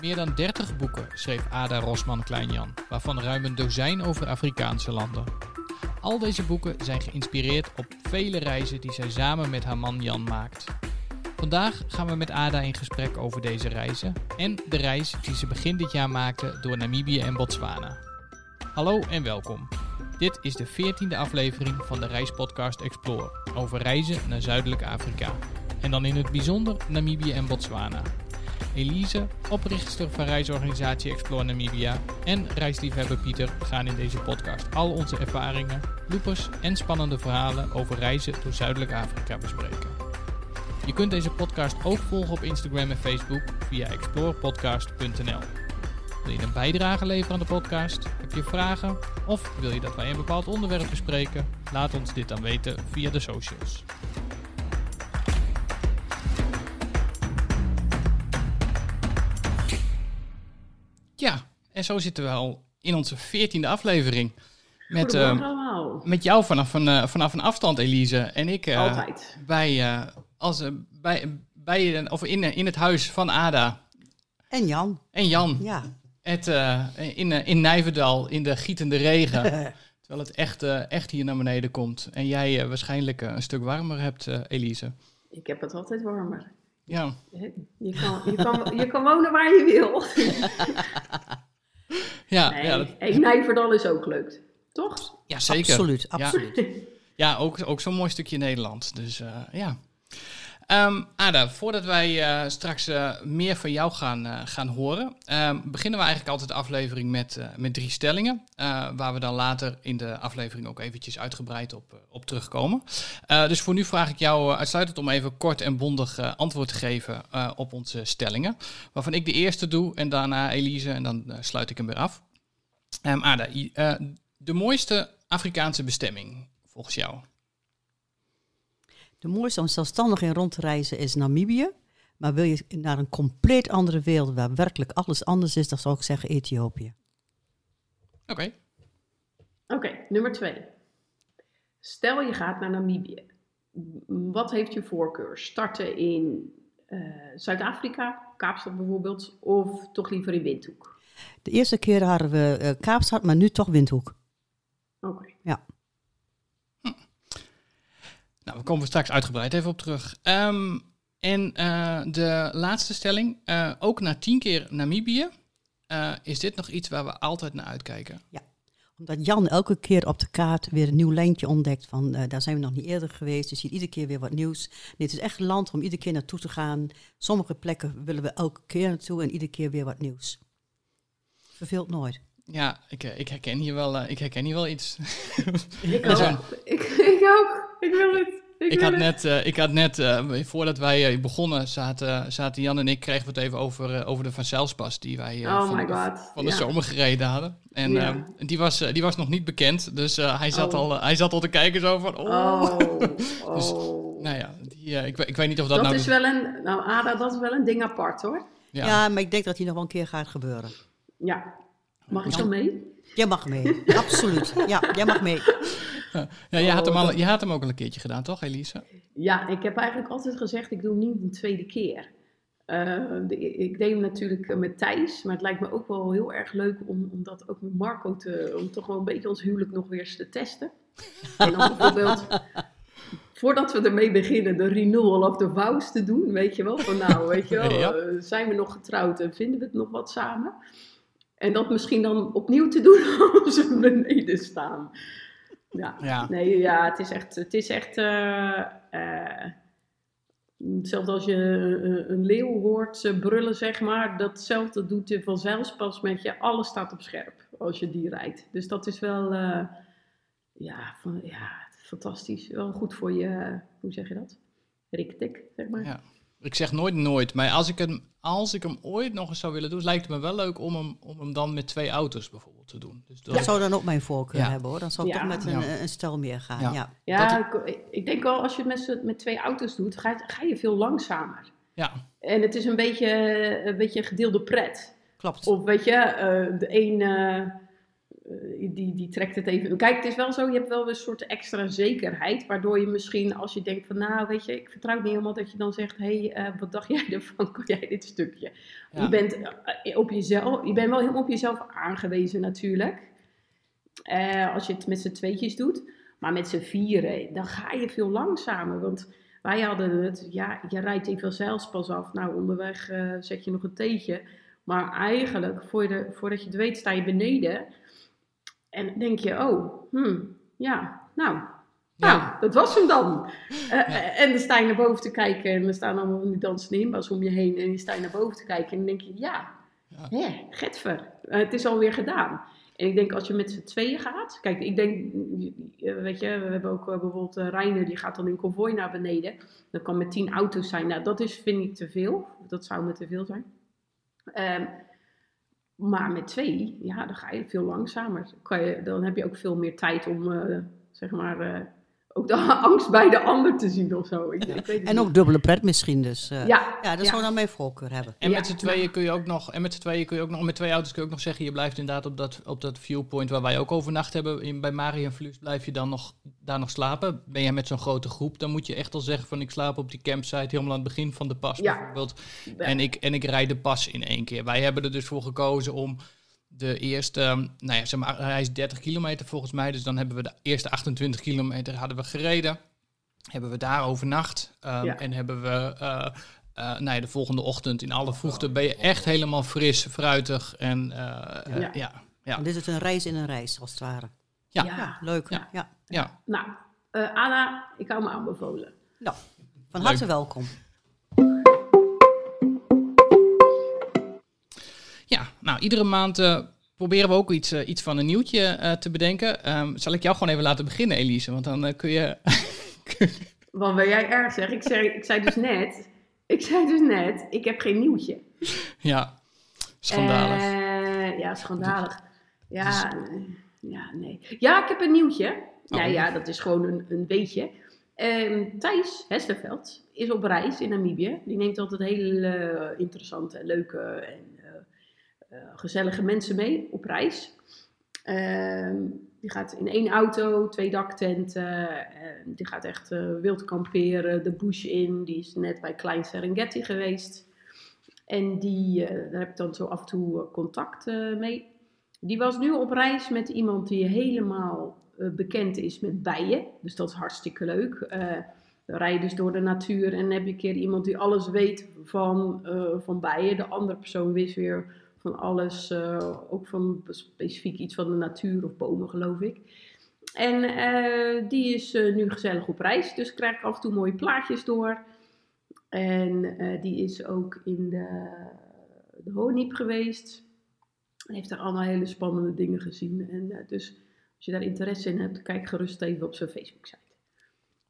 Meer dan 30 boeken schreef Ada Rosman Kleinjan, waarvan ruim een dozijn over Afrikaanse landen. Al deze boeken zijn geïnspireerd op vele reizen die zij samen met haar man Jan maakt. Vandaag gaan we met Ada in gesprek over deze reizen en de reis die ze begin dit jaar maakte door Namibië en Botswana. Hallo en welkom. Dit is de 14e aflevering van de reispodcast Explore over reizen naar Zuidelijk Afrika. En dan in het bijzonder Namibië en Botswana. Elise, oprichter van reisorganisatie Explore Namibia en reisliefhebber Pieter gaan in deze podcast al onze ervaringen, bloepers en spannende verhalen over reizen door Zuidelijk Afrika bespreken. Je kunt deze podcast ook volgen op Instagram en Facebook via explorepodcast.nl. Wil je een bijdrage leveren aan de podcast? Heb je vragen? Of wil je dat wij een bepaald onderwerp bespreken? Laat ons dit dan weten via de socials. En zo zitten we al in onze veertiende aflevering. Met, uh, met jou vanaf een, uh, vanaf een afstand, Elise. En ik uh, Altijd. bij, als, bij, bij, of in, in het huis van Ada. En Jan. En Jan. Ja. Het, in, in Nijverdal, in de gietende regen. terwijl het echt, echt hier naar beneden komt. En jij waarschijnlijk een stuk warmer hebt, Elise. Ik heb het altijd warmer. Ja. Je kan, je kan, je kan wonen waar je wil. ja, nee, ja dat... en Nijverdal is ook leuk, toch? Ja, zeker. Absoluut, absoluut. Ja, ja ook, ook zo'n mooi stukje Nederland. Dus uh, ja. Um, Ada, voordat wij uh, straks uh, meer van jou gaan, uh, gaan horen, ehm, beginnen we eigenlijk altijd de aflevering met, met drie stellingen. waar we dan later in de aflevering ook eventjes uitgebreid op, op terugkomen. dus voor nu vraag ik jou uitsluitend om even kort en bondig antwoord te geven op onze stellingen. Waarvan ik de eerste doe en daarna Elise en dan sluit ik hem weer af. Um, Ada, de mooiste Afrikaanse bestemming volgens jou? De mooiste om zelfstandig in rond te reizen is Namibië. Maar wil je naar een compleet andere wereld waar werkelijk alles anders is, dan zou ik zeggen Ethiopië. Oké. Okay. Oké, okay, nummer twee. Stel je gaat naar Namibië. Wat heeft je voorkeur? Starten in uh, Zuid-Afrika, Kaapstad bijvoorbeeld, of toch liever in Windhoek? De eerste keer hadden we uh, Kaapstad, maar nu toch Windhoek. Oké. Okay. Ja. Nou, we komen straks uitgebreid even op terug. Um, en uh, de laatste stelling, uh, ook na tien keer Namibië, uh, is dit nog iets waar we altijd naar uitkijken? Ja, omdat Jan elke keer op de kaart weer een nieuw lijntje ontdekt van daar zijn we nog niet eerder geweest. Je ziet iedere keer weer wat nieuws. Nee, het is echt een land om iedere keer naartoe te gaan. Sommige plekken willen we elke keer naartoe en iedere keer weer wat nieuws. Verveelt nooit. Ja, ik, ik, herken hier wel, ik herken hier wel iets. Ik ook. ik, ik ook. Ik wil het. Ik, ik had net, uh, ik had net uh, voordat wij uh, begonnen, zaten, zaten Jan en ik, kregen we het even over, over de Van Zijlspas die wij oh van, van, de ja. zomer gereden hadden. En ja. die, was, die was nog niet bekend, dus hij, zat oh. al, hij zat al te kijken zo van, oh. oh. dus, nou ja, die, ik, ik weet niet of dat, dat nou... Is wel een, nou Ada, dat is wel een ding apart hoor. Ja, ja maar ik denk dat die nog wel een keer gaat gebeuren. Ja, mag ik zo mee? Jij mag mee, absoluut. Ja, jij mag mee. Ja, jij, had hem al, je had hem ook al een keertje gedaan, toch, Elise? Ja, ik heb eigenlijk altijd gezegd, ik doe niet een tweede keer. Uh, de, ik deed hem natuurlijk met Thijs, maar het lijkt me ook wel heel erg leuk om, om dat ook met Marco te, om toch wel een beetje ons huwelijk nog weer eens te testen. En dan bijvoorbeeld, voordat we ermee beginnen, de renewal of the vows te doen, weet je wel. Van nou, weet je wel, uh, zijn we nog getrouwd en vinden we het nog wat samen? En dat misschien dan opnieuw te doen als we beneden staan. Ja. ja. nee, ja, het is echt, het is echt, uh, uh, hetzelfde als je een leeuw hoort brullen, zeg maar, datzelfde doet de vanzelfspas met je, alles staat op scherp als je die rijdt. Dus dat is wel, ja, van, ja, fantastisch, wel goed voor je, hoe zeg je dat? Riktik, zeg maar. Ja. Ik zeg nooit nooit, maar als ik, hem, als ik hem ooit nog eens zou willen doen, lijkt het me wel leuk om hem, om hem dan met twee auto's bijvoorbeeld te doen. Dus dat, dat zou dan ook mijn voorkeur ja. hebben hoor. Dan zou ik ja. toch met een, ja. een stel meer gaan. Ja, ja. ja ik, ik, denk wel als je het met, met twee auto's doet, ga je, ga je veel langzamer. Ja. En het is een beetje een beetje gedeelde pret. Klopt. Of weet je, uh, de een uh, eh, die, die trekt het even. Kijk, het is wel zo, je hebt wel een soort extra zekerheid, waardoor je misschien als je denkt van, nou, weet je, ik vertrouw niet helemaal dat je dan zegt, hé, hey, eh, wat dacht jij ervan? Kan jij dit stukje? Ja. Je bent eh, op jezelf, je bent wel helemaal op jezelf aangewezen natuurlijk, Eh, als je het met z'n tweetjes doet, maar met z'n vieren, dan ga je veel langzamer, want wij hadden het, ja, je rijdt even zeilspas af, nou, onderweg eh, zet je nog een theetje, maar eigenlijk, voordat je het weet, sta je beneden. En dan denk je, oh, hmm, ja, nou, nou, dat was hem dan. Eh, eh, En dan sta je naar boven te kijken en er staan allemaal van die dansende inbouws om je heen. En je sta je naar boven te kijken en dan denk je, ja, Ja. hè, getver, Eh, het is alweer gedaan. En ik denk als je met z'n tweeën gaat, kijk, ik denk, weet je, we hebben ook bijvoorbeeld Reiner, die gaat dan in konvooi naar beneden. Dat kan met tien auto's zijn. Nou, dat is, vind ik, te veel. Dat zou me te veel zijn. Ehm, maar met twee, ja, dan ga je veel langzamer. Kan je, dan heb je ook veel meer tijd om, eh, zeg maar, eh, ook de angst bij de ander te zien of zo. Ik, ik weet het En niet. ook dubbele pret misschien. Dus eh, ja, ja, dat ja. zou dan mijn voorkeur hebben. En Ja. met z'n tweeën kun je ook nog, en met z'n tweeën kun je ook nog, met twee auto's kun je ook nog zeggen, je blijft inderdaad op dat, op dat viewpoint waar wij ook overnacht hebben, in, bij Marienfluis, blijf je dan nog, daar nog slapen. Ben je met zo'n grote groep, dan moet je echt al zeggen van ik slaap op die campsite helemaal aan het begin van de pas Ja. bijvoorbeeld. En ik, en ik rijd de pas in één keer. Wij hebben er dus voor gekozen om de eerste, ehm, nou ja, zeg maar, hij is 30 kilometer volgens mij, dus dan hebben we de eerste 28 kilometer hadden we gereden. Hebben we daar overnacht ehm, Ja. en hebben we eh, eh, nou ja, de volgende ochtend in alle vroegte ben je echt helemaal fris, fruitig en eh, eh, Ja. ja. Ja, En dit is een reis in een reis, als het ware. Ja. Ja, leuk. Ja. Ja. ja. Nou, eh, Anna, ik hou me aanbevolen. Nou, van Leuk. harte welkom. Nou, iedere maand eh, proberen we ook iets, eh, iets van een nieuwtje eh, te bedenken. Ehm, zal ik jou gewoon even laten beginnen, Elise? Want dan kun je... Wat wil jij erg zeggen? Ik zei, ik zei dus net, ik zei dus net, ik heb geen nieuwtje. ja, schandalig. Ja, schandalig. Ja, eh, ja, nee. Ja, ik heb een nieuwtje. Ja, Oh. ja, dat is gewoon een, een beetje. Ehm, Thijs Hesterveld is op reis in Namibië. Die neemt altijd hele interessante, en leuke en gezellige mensen mee op reis. Ehm, die gaat in één auto, twee daktenten. en die gaat echt eh, wild kamperen, de bush in. Die is net bij Klein Serengeti geweest. En die, eh, daar heb ik dan zo af en toe eh, contact eh, mee. Die was nu op reis met iemand die helemaal eh, bekend is met bijen. Dus dat is hartstikke leuk. Eh dan rij je dus door de natuur en heb je een keer iemand die alles weet van, eh, van bijen. De andere persoon wist weer van alles, eh, ook van specifiek iets van de natuur of bomen geloof ik. En eh, die is eh, nu gezellig op reis, dus krijg ik af en toe mooie plaatjes door. En die is ook in de, de geweest. En heeft daar allemaal hele spannende dingen gezien. En dus als je daar interesse in hebt, kijk gerust even op zijn Facebook-site.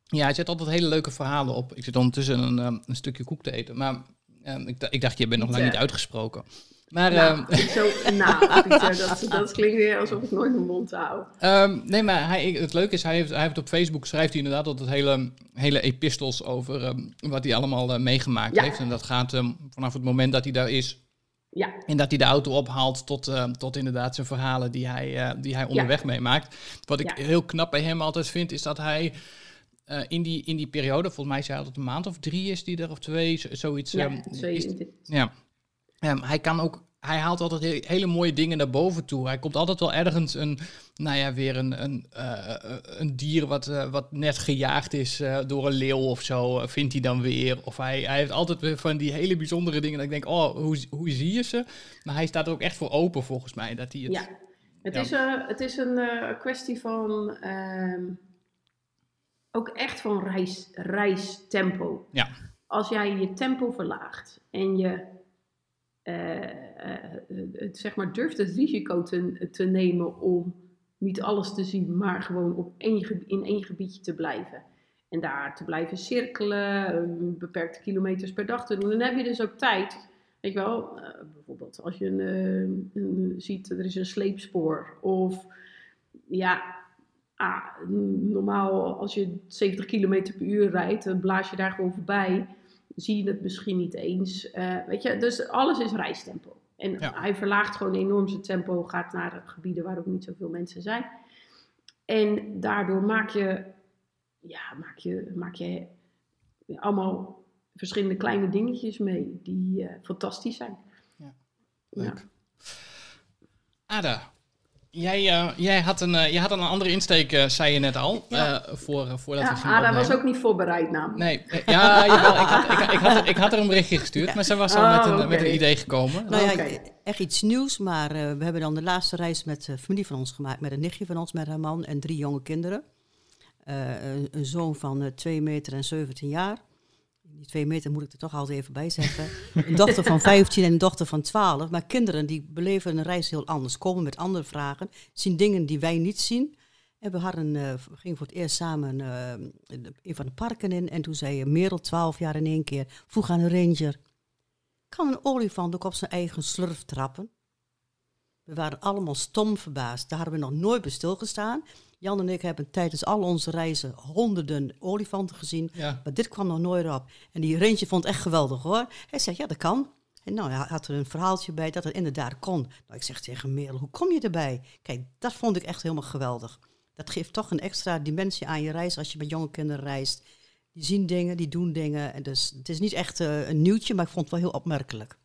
Ja, hij zet altijd hele leuke verhalen op. Ik zit ondertussen een, een stukje koek te eten. Maar ehm, ik, ik dacht, je bent nog lang Niet, uitgesproken. Maar, Nou, ehm, zo, nou Pieter, dat, dat klinkt weer alsof ik nooit mijn mond hou. Ehm, nee, maar hij, het leuke is, hij heeft, hij heeft op Facebook schrijft hij inderdaad altijd hele, hele epistels over ehm, wat hij allemaal eh, meegemaakt Ja. heeft. En dat gaat vanaf het moment dat hij daar is Ja, en dat hij de auto ophaalt tot, tot inderdaad zijn verhalen die hij, eh, die hij onderweg meemaakt. Wat ik Ja. heel knap bij hem altijd vind, is dat hij eh, in, die, in die periode, volgens mij zei hij dat het een maand of drie is die er, of twee, zoiets. ja, twee is- in dit. ja. Hij kan ook. Hij haalt altijd he- hele mooie dingen naar boven toe. Hij komt altijd wel ergens een, nou ja, weer een, een, eh, een dier wat, eh, wat net gejaagd is eh, door een leeuw of zo, vindt hij dan weer. Of hij, hij heeft altijd weer van die hele bijzondere dingen dat ik denk, oh, hoe, hoe zie je ze? Maar hij staat er ook echt voor open volgens mij. Dat hij het, Ja, het, Ja. Is, het is een kwestie van ehm, ook echt van reis, reistempo. Ja. Als jij je tempo verlaagt en je het, zeg maar, durft het risico te, te nemen om niet alles te zien, maar gewoon op één, in één gebiedje te blijven. En daar te blijven cirkelen, beperkte kilometers per dag te doen. Dan heb je dus ook tijd Weet wel, eh, bijvoorbeeld als je een, eh, ziet, er is een sleepspoor. Of ja, ah, normaal als je 70 km per uur rijdt, dan blaas je daar gewoon voorbij. Zie je het misschien niet eens. Eh, weet je, dus alles is reistempo. En Ja. hij verlaagt gewoon enorm zijn tempo, gaat naar gebieden waar ook niet zoveel mensen zijn. En daardoor maak je, ja, maak je, maak je allemaal verschillende kleine dingetjes mee die eh, fantastisch zijn. Ja, Ja. Leuk. Ada, jij, eh, jij, had een, eh, jij had een andere insteek, eh, zei je net al, Ja. eh, voor, voordat Ja, we gingen Ada was ook niet voorbereid namelijk. Nee, ja, jawel, ik, had, ik, ik, had, ik had er een berichtje gestuurd, maar ze was al Oh, met, een, oké. met een idee gekomen. Nou ja, echt iets nieuws, maar eh, we hebben dan de laatste reis met de familie van ons gemaakt. Met een nichtje van ons, met haar man en drie jonge kinderen. Eh, een, een zoon van eh 2 meter en 17 jaar. Die 2 meter moet ik er toch altijd even bij zeggen. een dochter van 15 en een dochter van 12. Maar kinderen die beleven een reis heel anders. Komen met andere vragen. Zien dingen die wij niet zien. En we hadden, eh, gingen voor het eerst samen eh, een van de parken in. En toen zei Merel, 12 jaar in één keer, vroeg aan de ranger... Kan een olifant ook op zijn eigen slurf trappen? We waren allemaal stom verbaasd. Daar hadden we nog nooit bij stilgestaan. Jan en ik hebben tijdens al onze reizen honderden olifanten gezien. Ja. Maar dit kwam nog nooit op. En die rentje vond het echt geweldig hoor. Hij zei, ja dat kan. En nou, hij had er een verhaaltje bij dat het inderdaad kon. Nou, ik zeg tegen Merel, hoe kom je erbij? Kijk, dat vond ik echt helemaal geweldig. Dat geeft toch een extra dimensie aan je reis als je met jonge kinderen reist. Die zien dingen, die doen dingen. En dus het is niet echt eh, een nieuwtje, maar ik vond het wel heel opmerkelijk.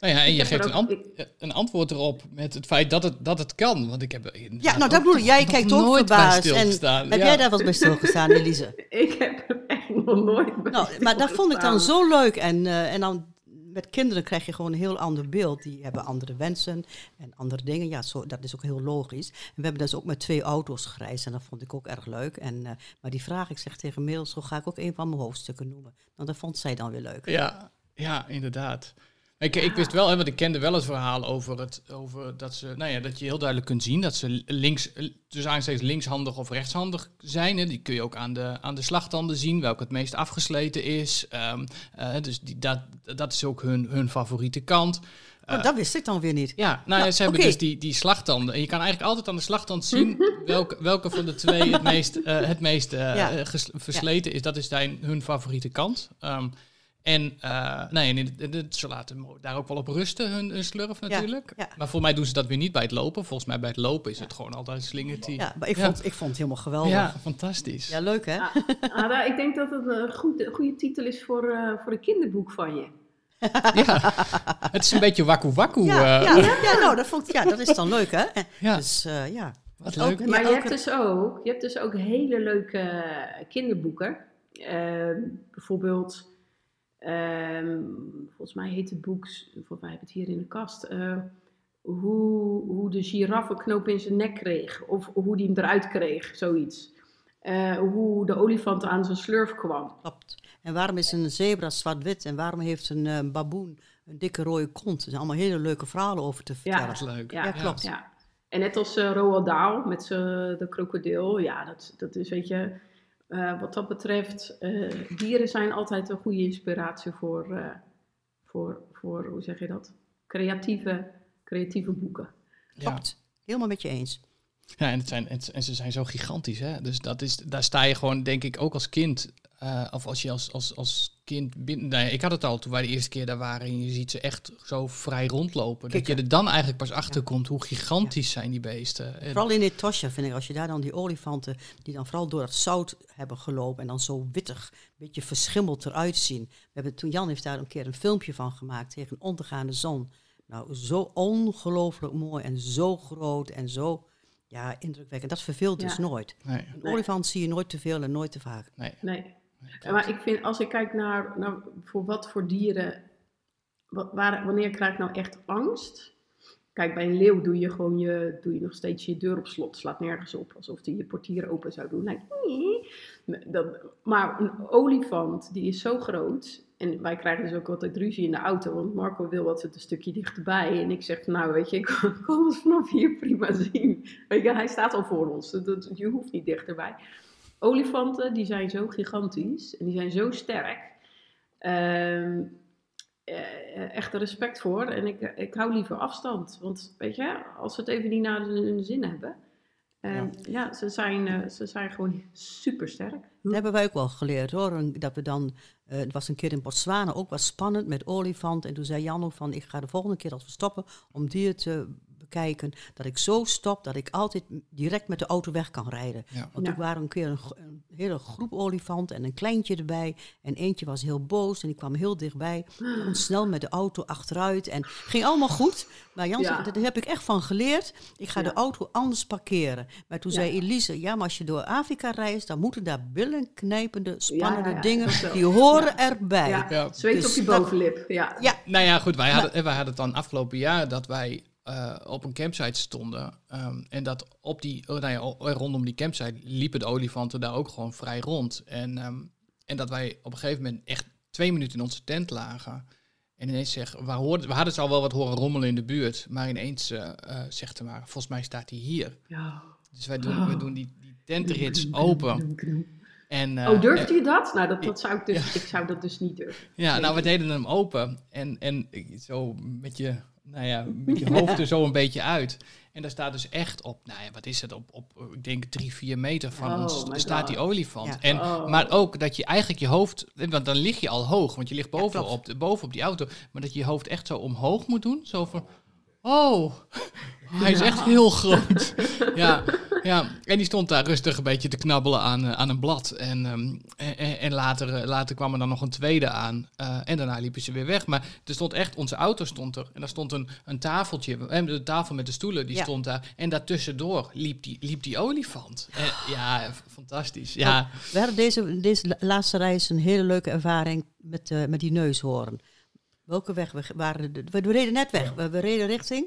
Nou ja, en je geeft een, ant- een antwoord erop met het feit dat het, dat het kan. Want ik heb Ja, nou dat bedoel ik. Jij kijkt ook nooit bij verbaasd. En stilgestaan. heb Ja. jij daar wel eens bij stilgestaan, Elise? Ik heb er echt nog nooit bij Nou, maar dat vond ik dan zo leuk. En, eh, en dan met kinderen krijg je gewoon een heel ander beeld. Die hebben andere wensen en andere dingen. Ja, zo, dat is ook heel logisch. En we hebben dus ook met twee auto's gereisd. En dat vond ik ook erg leuk. En, eh, maar die vraag, ik zeg tegen Merel, zo ga ik ook een van mijn hoofdstukken noemen. Want dat vond zij dan weer leuk. Ja, ja, inderdaad. Ik, ik wist wel, hè, want ik kende wel het verhaal over, het, over dat, ze, nou ja, dat je heel duidelijk kunt zien dat ze links, dus aanstekens linkshandig of rechtshandig zijn. Hè. Die kun je ook aan de, aan de slagtanden zien, welke het meest afgesleten is. Ehm, eh, dus die, dat, dat is ook hun, hun favoriete kant. Oh, dat wist ik dan weer niet. Ja, nou Ja, ze hebben dus die, die slagtanden. En je kan eigenlijk altijd aan de slagtand zien welke, welke van de twee het meest, eh, het meest eh, Ja. eh, ges- versleten is. Dat is zijn, hun favoriete kant. Ehm, en eh, nee, en ze laten daar ook wel op rusten, hun, hun slurf natuurlijk. ja. Maar voor mij doen ze dat weer niet bij het lopen. Volgens mij bij het lopen is het gewoon altijd slingert die. Ja, maar ik, Ja. Vond, ik vond het helemaal geweldig. Ja, Ja, fantastisch. leuk hè? Ah, Ada, ik denk dat het een goed, een goede titel is voor, eh, voor een kinderboek van je. Ja. Het is een beetje wakku wakku. Ja, eh, ja, ja, nou, dat, vond, ik- ja, dat is dan leuk hè? Ja. Dus eh, ja. Wat Ook- leuk. Ja, Maar je hebt, dus ook, je hebt dus ook hele leuke kinderboeken. Ehm, bijvoorbeeld, ehm, volgens mij heet het boek, volgens mij heb ik het hier in de kast, eh, hoe, hoe de giraffe een knoop in zijn nek kreeg. Of hoe die hem eruit kreeg, zoiets. Eh, hoe de olifant aan zijn slurf kwam. Klopt. En waarom is een zebra zwart-wit en waarom heeft een eh, baboen een dikke rode kont? Er zijn allemaal hele leuke verhalen over te Ja. vertellen. Wat leuk. Ja, Ja, klopt. Ja. En net als Roald Dahl met de krokodil. Ja, dat, dat is, weet je, eh, wat dat betreft, eh, dieren zijn altijd een goede inspiratie voor, eh, voor, voor hoe zeg je dat? Creatieve, creatieve boeken. Ja. Klopt. Helemaal met je eens. Ja, en, het zijn, het- en ze zijn zo gigantisch, hè. Dus dat is, daar sta je gewoon, denk ik, ook als kind... eh, of als je als, als, als kind... Binnen, nee, ik had het al toen wij de eerste keer daar waren... en je ziet ze echt zo vrij rondlopen. Dat je er dan eigenlijk pas achter komt hoe gigantisch zijn die beesten. En- Vooral in Etosha vind ik, als je daar dan die olifanten, die dan vooral door het zout hebben gelopen en dan zo wittig, een beetje verschimmeld eruit zien. We hebben, toen Jan heeft daar een keer een filmpje van gemaakt tegen een ondergaande zon. Nou, zo ongelooflijk mooi en zo groot en zo ja, indrukwekkend. Dat verveelt dus nooit. nee, Een Nee. olifant zie je nooit te veel en nooit te vaak. nee. Nee. Maar ik vind, als ik kijk naar, naar voor wat voor dieren, wa- waar, wanneer krijg ik nou echt angst? Kijk, bij een leeuw doe je gewoon je, doe je nog steeds je deur op slot. Slaat nergens op, alsof die je portier open zou doen. Nee. Nee, dat, maar een olifant, die is zo groot. En wij krijgen dus ook altijd ruzie in de auto. Want Marco wil wat het een stukje dichterbij. En ik zeg, nou weet je, ik kan- het vanaf hier prima zien. Weet je, hij staat al voor ons. Dat, dat- je hoeft niet dichterbij. Olifanten, die zijn zo gigantisch. En die zijn zo sterk. Ehm, eh, echt respect voor. En ik, ik hou liever afstand. Want weet je, als ze het even niet naar hun zin hebben. En ja, ze, zijn, eh, ze zijn gewoon super sterk. Dat hebben wij ook wel geleerd hoor. Dat we dan, eh, het was een keer in Botswana ook wat spannend met olifant. En toen zei Jan ook van, ik ga de volgende keer als we stoppen om dieren te bekijken, dat ik zo stop dat ik altijd direct met de auto weg kan rijden. Ja. Want Ja. toen waren een keer een, hele groep olifanten en een kleintje erbij. En eentje was heel boos en die kwam heel dichtbij. Kon snel met de auto achteruit en ging allemaal goed. Maar Jan Ja. daar heb ik echt van geleerd. Ik ga Ja. de auto anders parkeren. Maar toen Ja. zei Elise, ja, maar als je door Afrika reist, dan moeten daar billenknijpende, spannende Ja, ja, dingen, die horen Ja. erbij. Ja, Ja. zweet Dus op je dat- bovenlip. Ja. Ja, Nou ja, goed, wij hadden, wij hadden het dan afgelopen jaar dat wij eh, op een campsite stonden. ehm, en dat op die, oh, nou ja, rondom die campsite liepen de olifanten daar ook gewoon vrij rond. En, ehm, en dat wij op een gegeven moment echt twee minuten in onze tent lagen. En ineens zeggen, we, hoorden, we hadden ze al wel wat horen rommelen in de buurt. Maar ineens eh, zegt hij maar, volgens mij staat hij hier. Ja. Dus wij doen, we doen die, die tentrits open. En, Oh, durft en- u dat? Nou, dat, dat zou ik dus, ik zou dat dus niet durven. Ja, nou, we deden hem open. En, en zo met je, nou ja, met je hoofd er zo een beetje uit. En daar staat dus echt op, nou ja, wat is het, op, op ik denk drie, vier meter van Oh ons staat die olifant. Ja. En, Oh. Maar ook dat je eigenlijk je hoofd, want dan lig je al hoog, want je ligt boven, klopt. op, de, boven op die auto. Maar dat je je hoofd echt zo omhoog moet doen, zo van, oh, hij is echt heel groot. ja, ja, en die stond daar rustig een beetje te knabbelen aan, eh, aan een blad. En, ehm, en, en- en later, eh, later kwam er dan nog een tweede aan. eh, en daarna liepen ze weer weg. Maar er stond echt, onze auto stond er. En daar stond een, een tafeltje, de tafel met de stoelen, die Ja. stond daar. En daartussendoor liep die, liep die olifant. Eh, ja, fantastisch. Ja, we hadden deze, deze la- laatste reis een hele leuke ervaring met, eh, met die neushoorn. Welke weg? We, waren de- we, we reden net weg. We, we reden richting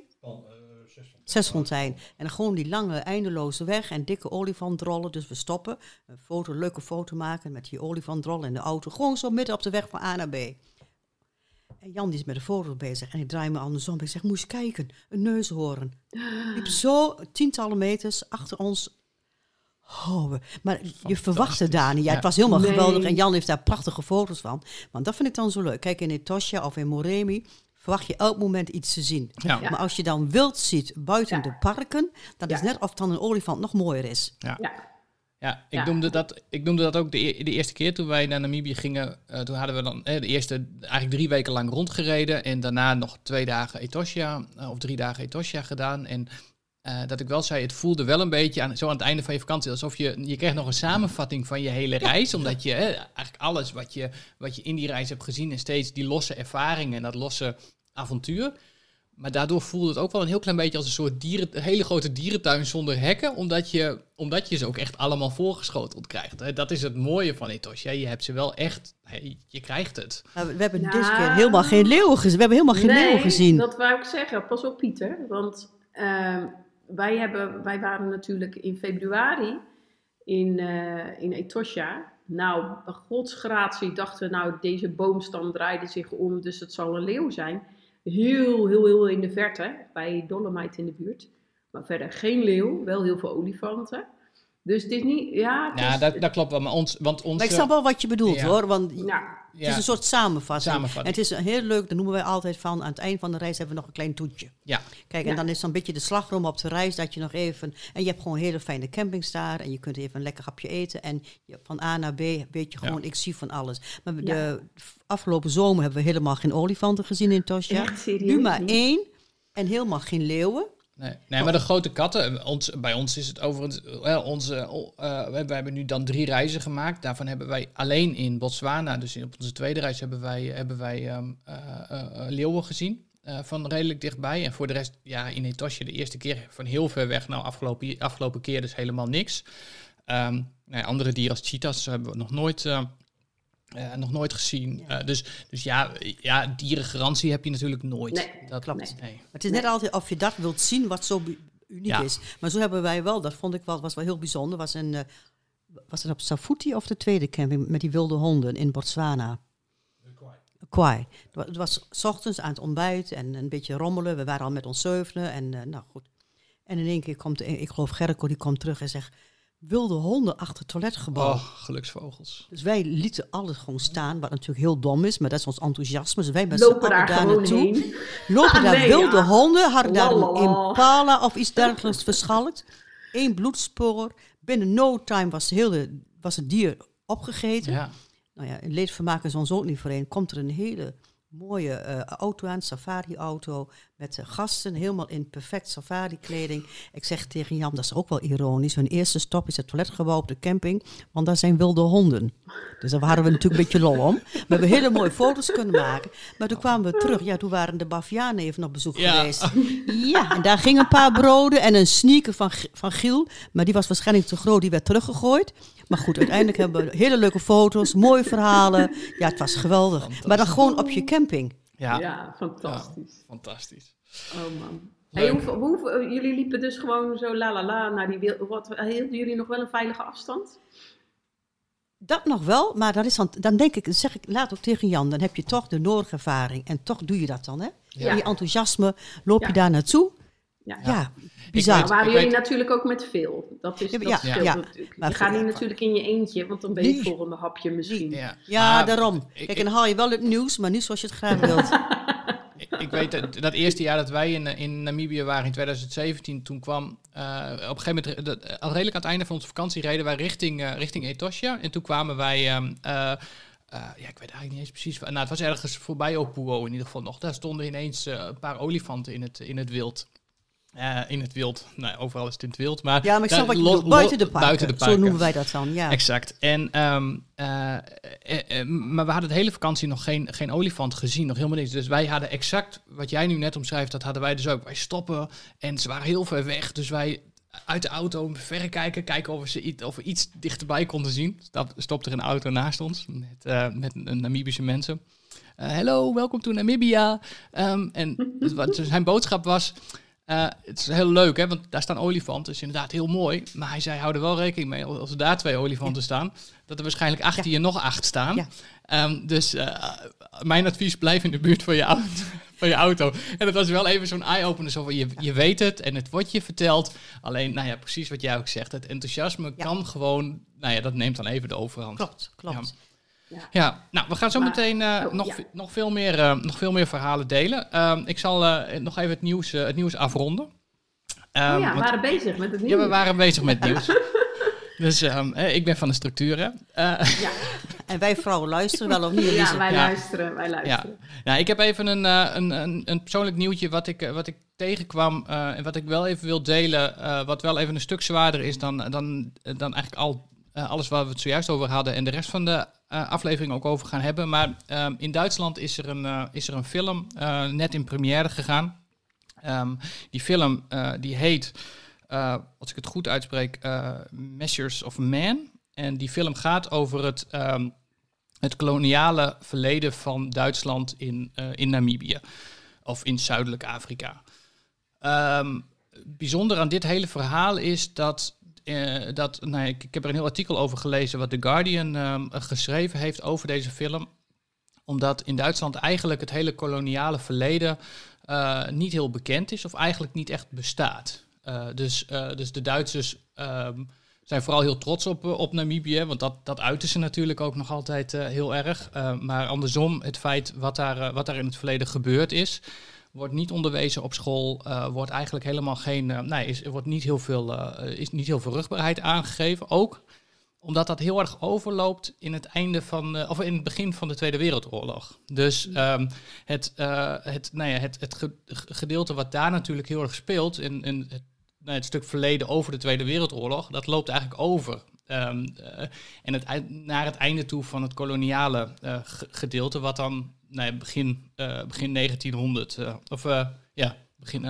Zesfontein. En dan gewoon die lange, eindeloze weg en dikke olifantrollen. Dus we stoppen, een foto, leuke foto maken met die olifantrollen in de auto. Gewoon zo midden op de weg van A naar B. En Jan die is met de foto bezig en ik draai me andersom. Ik zeg, moest je kijken, een neushoorn. Liep zo tientallen meters achter ons. Oh, maar je verwachtte daar niet. Ja, Ja. het was helemaal Nee. geweldig. En Jan heeft daar prachtige foto's van. Want dat vind ik dan zo leuk. Kijk, in Etosha of in Moremi verwacht je elk moment iets te zien. ja. Ja. Maar als je dan wild ziet buiten Ja. de parken, dan is net of dan een olifant nog mooier is. Ja. Ja, ik, Ja. Noemde dat, ik noemde dat ook de, e- de eerste keer toen wij naar Namibië gingen. eh, toen hadden we dan eh, de eerste eigenlijk drie weken lang rondgereden. En daarna nog twee dagen Etosha, eh, of drie dagen Etosha gedaan. En eh, dat ik wel zei, het voelde wel een beetje aan, zo aan het einde van je vakantie. Alsof je, je kreeg nog een samenvatting van je hele reis. Omdat je eh, eigenlijk alles wat je, wat je in die reis hebt gezien. En steeds die losse ervaringen en dat losse avontuur. Maar daardoor voelde het ook wel een heel klein beetje als een soort dieren, een hele grote dierentuin zonder hekken. Omdat je, omdat je ze ook echt allemaal voorgeschoteld krijgt. hè. Dat is het mooie van Etosha. Je hebt ze wel echt, hè, je krijgt het. We, hebben Ja. deze keer helemaal geen leeuwen gezien. We hebben helemaal geen leeuwen gezien. dat wou ik zeggen. Pas op, Pieter. Want ehm, wij, hebben, wij waren natuurlijk in februari in, eh, in Etosha. Nou, bij godsgratie dachten we, nou, deze boomstam draaide zich om, dus het zal een leeuw zijn. Heel, heel, heel in de verte, bij Dolomite in de buurt. Maar verder geen leeuw, wel heel veel olifanten. Dus het is niet, ja... het Ja, is- dat, dat klopt wel. Maar ons, want ons, Maar ik snap wel wat je bedoelt Ja. hoor. Want ja, het ja, is een soort samenvatting. Samenvatting. En het is een heel leuk, dat noemen wij altijd van, aan het eind van de reis hebben we nog een klein toetje. ja, Kijk, Ja. en dan is zo'n beetje de slagroom op de reis dat je nog even... En je hebt gewoon hele fijne campings daar en je kunt even een lekker hapje eten. En je, van A naar B weet je gewoon, ik zie van alles. Maar de afgelopen zomer hebben we helemaal geen olifanten gezien in Tosja. echt serieus. Nu maar één en helemaal geen leeuwen. Nee, nee, maar de grote katten, ons, bij ons is het overigens, onze, we, we hebben nu dan drie reizen gemaakt. Daarvan hebben wij alleen in Botswana, dus op onze tweede reis, hebben wij, hebben wij ehm, eh, eh, leeuwen gezien. van redelijk dichtbij. En voor de rest, ja, in Etosje de eerste keer van heel ver weg. Nou, afgelopen, afgelopen keer dus helemaal niks. Ehm, ja, andere dieren als cheetahs hebben we nog nooit, eh, nog nooit gezien. Ja. Eh, dus, dus ja, ja, dierengarantie heb je natuurlijk nooit. Nee, dat klopt. Nee. Maar het is net altijd of je dat wilt zien wat zo uniek Ja. is. Maar zo hebben wij wel, dat vond ik wel, was wel heel bijzonder. Was, een, eh, was het op Safuti of de tweede camping met die wilde honden in Botswana? Kwai. Het wa- Het was 's ochtends aan het ontbijt en een beetje rommelen. We waren al met ons zevenen en eh, nou goed. En in één keer komt, ik geloof Gerco, die komt terug en zegt... Wilde honden achter het toiletgebouw. Oh, geluksvogels. Dus wij lieten alles gewoon staan, wat natuurlijk heel dom is, maar dat is ons enthousiasme. Dus wij met Lopen daar gewoon naartoe. heen. Lopen Ah, daar nee, wilde ja. honden, hadden daar een impala of iets dergelijks verschalkt. één bloedspoor. Binnen no time was, de hele, was het dier opgegeten. Ja. Nou ja, in leedvermaken is ons ook niet voor een. Komt er een hele mooie eh, auto aan, safari-auto, met eh, gasten, helemaal in perfect safari-kleding. Ik zeg tegen Jan, dat is ook wel ironisch. Hun eerste stop is het toiletgebouw op de camping, want daar zijn wilde honden. Dus daar waren we natuurlijk een beetje lol om. We hebben hele mooie foto's kunnen maken. Maar toen kwamen we terug. Ja, toen waren de Bavianen even op bezoek Ja. geweest. Ja, en daar gingen een paar broden en een sneaker van, van Giel. Maar die was waarschijnlijk te groot, die werd teruggegooid. Maar goed, uiteindelijk hebben we hele leuke foto's, mooie verhalen. Ja, het was geweldig. Maar dan gewoon op je camping. Ja. Ja, fantastisch. fantastisch. Oh man. Hey, hoeveel, hoeveel- jullie liepen dus gewoon zo la la la naar die wil. Wat, hielden jullie nog wel een veilige afstand? Dat nog wel, maar dat is dan, dan denk ik, zeg ik laat ook tegen Jan, dan heb je toch de nodige ervaring. En toch doe je dat dan, hè? Ja. Die enthousiasme, loop je Ja. daar naartoe? Ja. Ja, bizar. Maar waren jullie weet- natuurlijk ook met veel. Dat is Ja, dat ja, ja. natuurlijk. Maar je gaat niet natuurlijk in je eentje, want dan ben je Nee. het volgende hapje misschien. Ja, Ja, Maar daarom. ik- Kijk, en dan haal je wel het nieuws, maar niet zoals je het graag wilt. Ik, ik weet dat, dat eerste jaar dat wij in, in Namibië waren, in 2017, toen kwam eh, op een gegeven moment, dat, al redelijk aan het einde van onze vakantie, reden wij richting, eh, richting Etosha. En toen kwamen wij, ehm, eh, eh, ja, ik weet eigenlijk niet eens precies, waar- nou, het was ergens voorbij Opuo in ieder geval nog. Daar stonden ineens een paar olifanten in het, in het wild. Eh, in het wild. Nou, overal is het in het wild. Maar, Ja, maar ik snap wat je bedoelt. Buiten de parken. Buiten de Zo noemen wij dat dan, ja. Exact. En, ehm, eh, eh, maar we hadden de hele vakantie nog geen, geen olifant gezien, nog helemaal niks. Dus wij hadden exact wat jij nu net omschrijft, dat hadden wij dus ook. Wij stoppen en ze waren heel ver weg. Dus wij uit de auto verre kijken, kijken of we, ze iets, of we iets dichterbij konden zien. Stap, stopte er een auto naast ons met, met een Namibische mensen. Hello, welkom to Namibia. Ehm, en wat zijn boodschap was, eh, het is heel leuk, hè, want daar staan olifanten. Dat is inderdaad heel mooi. Maar hij zei, hou er wel rekening mee, als er daar twee olifanten staan, dat er waarschijnlijk achter je nog acht staan. Ja. Ehm, dus eh, mijn advies, blijf in de buurt van je, auto, van je auto. En dat was wel even zo'n eye-opener. Zo van, je, je weet het en het wordt je verteld. Alleen, nou ja, precies wat jij ook zegt. Het enthousiasme kan gewoon, nou ja, dat neemt dan even de overhand. Klopt, klopt. Ja, nou, we gaan zo Maar- meteen eh, oh, nog, ja. nog, veel meer, eh, nog veel meer verhalen delen. Ehm, ik zal eh, nog even het nieuws, het nieuws afronden. Ehm, oh ja, we waren bezig met het nieuws. ja, we waren bezig met nieuws. dus ehm, eh, ik ben van de structuren. Eh, Ja, En wij vrouwen luisteren wel of niet, ja wij luisteren, wij luisteren. nou, ik heb even een, eh, een, een, een persoonlijk nieuwtje wat ik, wat ik tegenkwam. eh, en wat ik wel even wil delen. eh, wat wel even een stuk zwaarder is dan, dan, dan eigenlijk al eh, alles waar we het zojuist over hadden. En de rest van de eh, aflevering ook over gaan hebben. Maar ehm, in Duitsland is er een, eh, is er een film net in première gegaan. Ehm, die film die heet, als ik het goed uitspreek, Measures of Man. En die film gaat over het, ehm, het koloniale verleden van Duitsland in, in Namibië. Of in Zuidelijk Afrika. Ehm, bijzonder aan dit hele verhaal is dat. Eh, dat nou, ik, ik heb er een heel artikel over gelezen wat The Guardian ehm, geschreven heeft over deze film. Omdat in Duitsland eigenlijk het hele koloniale verleden eh, niet heel bekend is, of eigenlijk niet echt bestaat. Eh, dus, dus de Duitsers ehm, zijn vooral heel trots op, op Namibië, want dat, dat uiten ze natuurlijk ook nog altijd heel erg. Maar andersom, het feit wat daar, wat daar in het verleden gebeurd is, wordt niet onderwezen op school, eh, wordt eigenlijk helemaal geen, eh, nee, is, er wordt niet heel, veel, eh, is niet heel veel rugbaarheid aangegeven. Ook omdat dat heel erg overloopt in het einde van, of in het begin van de Tweede Wereldoorlog. Dus ehm, het, het, nou ja, het, het ge- gedeelte wat daar natuurlijk heel erg speelt, in, in het, nou, het stuk verleden over de Tweede Wereldoorlog, dat loopt eigenlijk over. Ehm, eh, en het, naar het einde toe van het koloniale ge- gedeelte, wat dan ja, begin, eh, begin 1900, eh, of eh, ja, begin,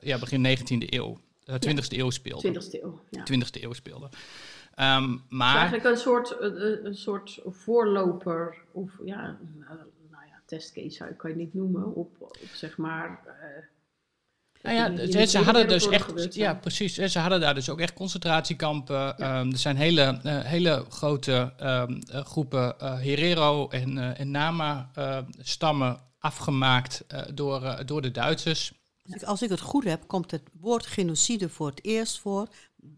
ja, begin 19e eeuw, eh 20e eeuw speelde. 20ste eeuw. Ja. 20e eeuw speelde. Is maar eigenlijk een soort, een soort voorloper, of ja, nou ja, testcase zou ik kan je niet noemen, op, op zeg maar... Nou ja, in- in ze- hadden dus echt, ja, precies. Ze hadden daar dus ook echt concentratiekampen. Ehm, er zijn hele, eh, hele grote ehm, eh, groepen eh, Herero en, eh, en Nama-stammen afgemaakt eh, door, eh, door de Duitsers. Als ik het goed heb, komt het woord genocide voor het eerst voor,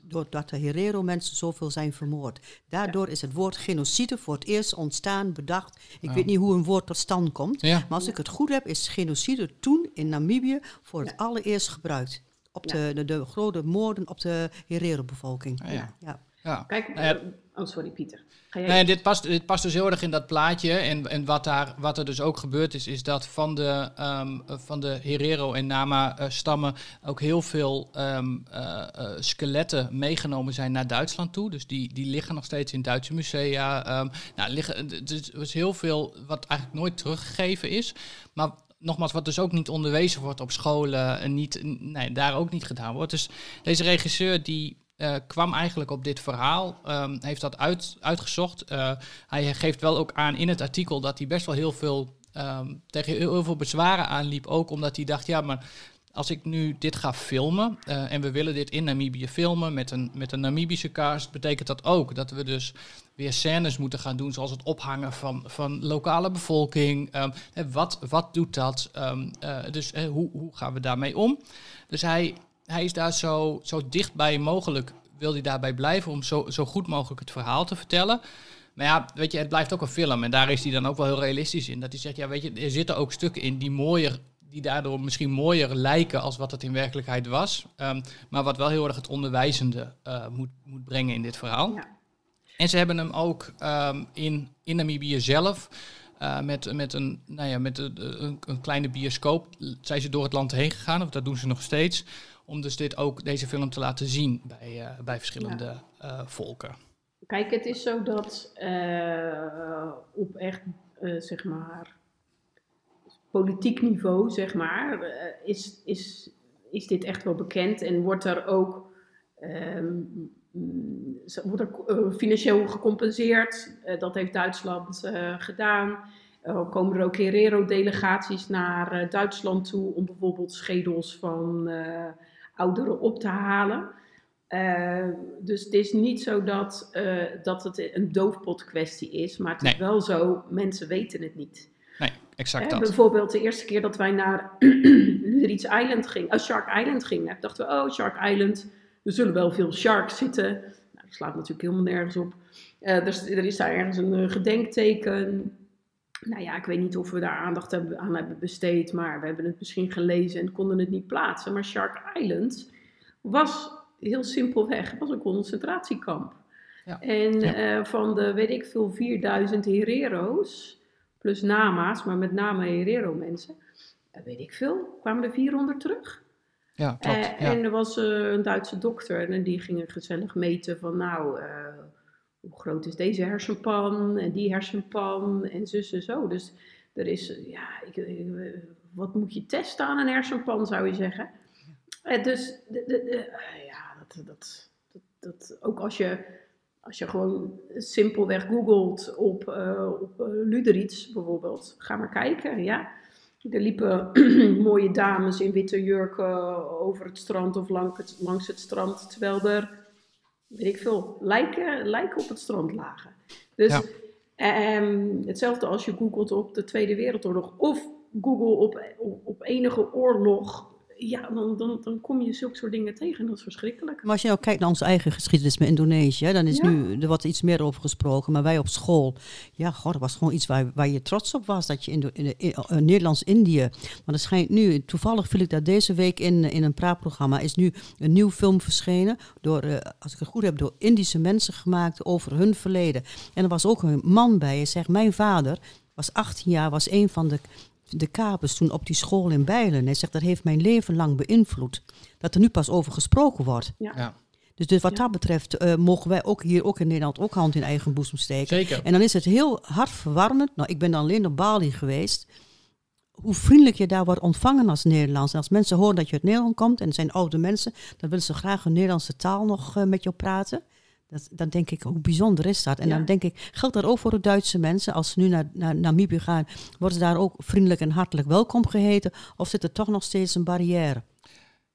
doordat de Herero-mensen zoveel zijn vermoord. Daardoor is het woord genocide voor het eerst ontstaan, bedacht. Ik Ja. weet niet hoe een woord tot stand komt. Ja. Maar als ik het goed heb, is genocide toen in Namibië voor het allereerst gebruikt. op Ja. de, de, de grote moorden op de Herero-bevolking. Ah, ja. ja. Ja. Kijk, Nou eh, oh sorry Pieter. Ga jij Nee, dit past, dit past dus heel erg in dat plaatje. En, en wat, daar, wat er dus ook gebeurd is, is dat van de, ehm, van de Herero en Nama-stammen ook heel veel ehm, eh, eh, skeletten meegenomen zijn naar Duitsland toe. Dus die, die liggen nog steeds in Duitse musea. ehm nou, liggen, er is heel veel wat eigenlijk nooit teruggegeven is. Maar nogmaals, wat dus ook niet onderwezen wordt op scholen en niet, nee, daar ook niet gedaan wordt. Dus deze regisseur die eh, kwam eigenlijk op dit verhaal, ehm, heeft dat uit, uitgezocht. Eh, hij geeft wel ook aan in het artikel dat hij best wel heel veel ehm, tegen heel, veel bezwaren aanliep. Ook omdat hij dacht, ja, maar als ik nu dit ga filmen eh, en we willen dit in Namibië filmen met een, met een Namibische cast, betekent dat ook dat we dus weer scènes moeten gaan doen, zoals het ophangen van, van lokale bevolking. Ehm, wat, wat doet dat? Dus hoe, hoe gaan we daarmee om? Dus hij, hij is daar zo, zo dichtbij mogelijk, wil hij daarbij blijven om zo, zo goed mogelijk het verhaal te vertellen. Maar ja, weet je, het blijft ook een film. En daar is hij dan ook wel heel realistisch in. Dat hij zegt, ja, weet je, er zitten ook stukken in die mooier, die daardoor misschien mooier lijken als wat het in werkelijkheid was. Ehm, maar wat wel heel erg het onderwijzende eh, moet, moet brengen in dit verhaal. Ja. En ze hebben hem ook ehm, in, in Namibië zelf. eh, met, met, een, nou ja, met een, een, een kleine bioscoop zijn ze door het land heen gegaan, of dat doen ze nog steeds, om dus dit ook, deze film te laten zien bij, eh, bij verschillende eh, volken. Kijk, het is zo dat eh, op echt, zeg maar, politiek niveau, zeg maar, is, is, is dit echt wel bekend en wordt er ook ehm, mm, wordt er financieel gecompenseerd. Dat heeft Duitsland eh, gedaan. Er komen er ook Herero-delegaties naar Duitsland toe om bijvoorbeeld schedels van ouderen op te halen. Eh, dus het is niet zo dat, eh, dat het een doofpot kwestie is, maar het is wel zo, mensen weten het niet. Nee, exact dat. bijvoorbeeld de eerste keer dat wij naar Lurids Island gingen, uh, Shark Island gingen, dachten we, oh Shark Island, er zullen wel veel sharks zitten. Nou, dat slaat natuurlijk helemaal nergens op. Eh, er is daar ergens een eh, gedenkteken. Nou ja, ik weet niet of we daar aandacht aan hebben besteed, maar we hebben het misschien gelezen en konden het niet plaatsen. Maar Shark Island was heel simpelweg was een concentratiekamp. Ja. En Ja. eh, van de, weet ik veel, 4000 Herero's, plus Nama's, maar met name Herero mensen, eh, weet ik veel, kwamen er 400 terug. Ja, klopt. Eh, ja. En er was een Duitse dokter en die ging gezellig meten van nou, hoe groot is deze hersenpan en die hersenpan en zus en zo. Dus er is, ja, ik, ik- wat moet je testen aan een hersenpan zou je zeggen. Eh, dus de, de, de- eh, ja, dat, dat, dat, dat, ook als je, als je gewoon simpelweg googelt op, eh op Luderitz bijvoorbeeld, ga maar kijken, ja. Er liepen mooie dames in witte jurken over het strand of langs het, langs het strand, terwijl er, weet ik veel, lijken, lijken op het strand lagen. Dus Ja. ehm, hetzelfde als je googelt op de Tweede Wereldoorlog of Google op, op, op enige oorlog, ja, dan, dan, dan kom je zulke soort dingen tegen en dat is verschrikkelijk. Maar als je nou kijkt naar onze eigen geschiedenis met Indonesië, dan is Ja. nu, er wordt iets meer over gesproken. Maar wij op school, ja, god, dat was gewoon iets waar, waar je trots op was. Dat je in, in, in, eh, Nederlands-Indië. Maar er schijnt nu, toevallig viel ik daar deze week in, in een praatprogramma, is nu een nieuw film verschenen. Door, eh, als ik het goed heb, door Indische mensen gemaakt over hun verleden. En er was ook een man bij. Hij zegt, mijn vader was 18 jaar, was een van de de kapers toen op die school in Bijlen. Hij zegt, dat heeft mijn leven lang beïnvloed. Dat er nu pas over gesproken wordt. Ja, Dus, dus wat Ja. dat betreft eh, mogen wij ook hier ook in Nederland ook hand in eigen boezem steken. zeker. En dan is het heel hartverwarmend. Nou, ik ben dan alleen op Bali geweest. Hoe vriendelijk je daar wordt ontvangen als Nederlands. En als mensen horen dat je uit Nederland komt en het zijn oude mensen, dan willen ze graag een Nederlandse taal nog eh, met jou praten. Dat, dan denk ik, hoe bijzonder is dat? En Ja. dan denk ik, geldt dat ook voor de Duitse mensen? Als ze nu naar, naar Namibië gaan, worden ze daar ook vriendelijk en hartelijk welkom geheten? Of zit er toch nog steeds een barrière?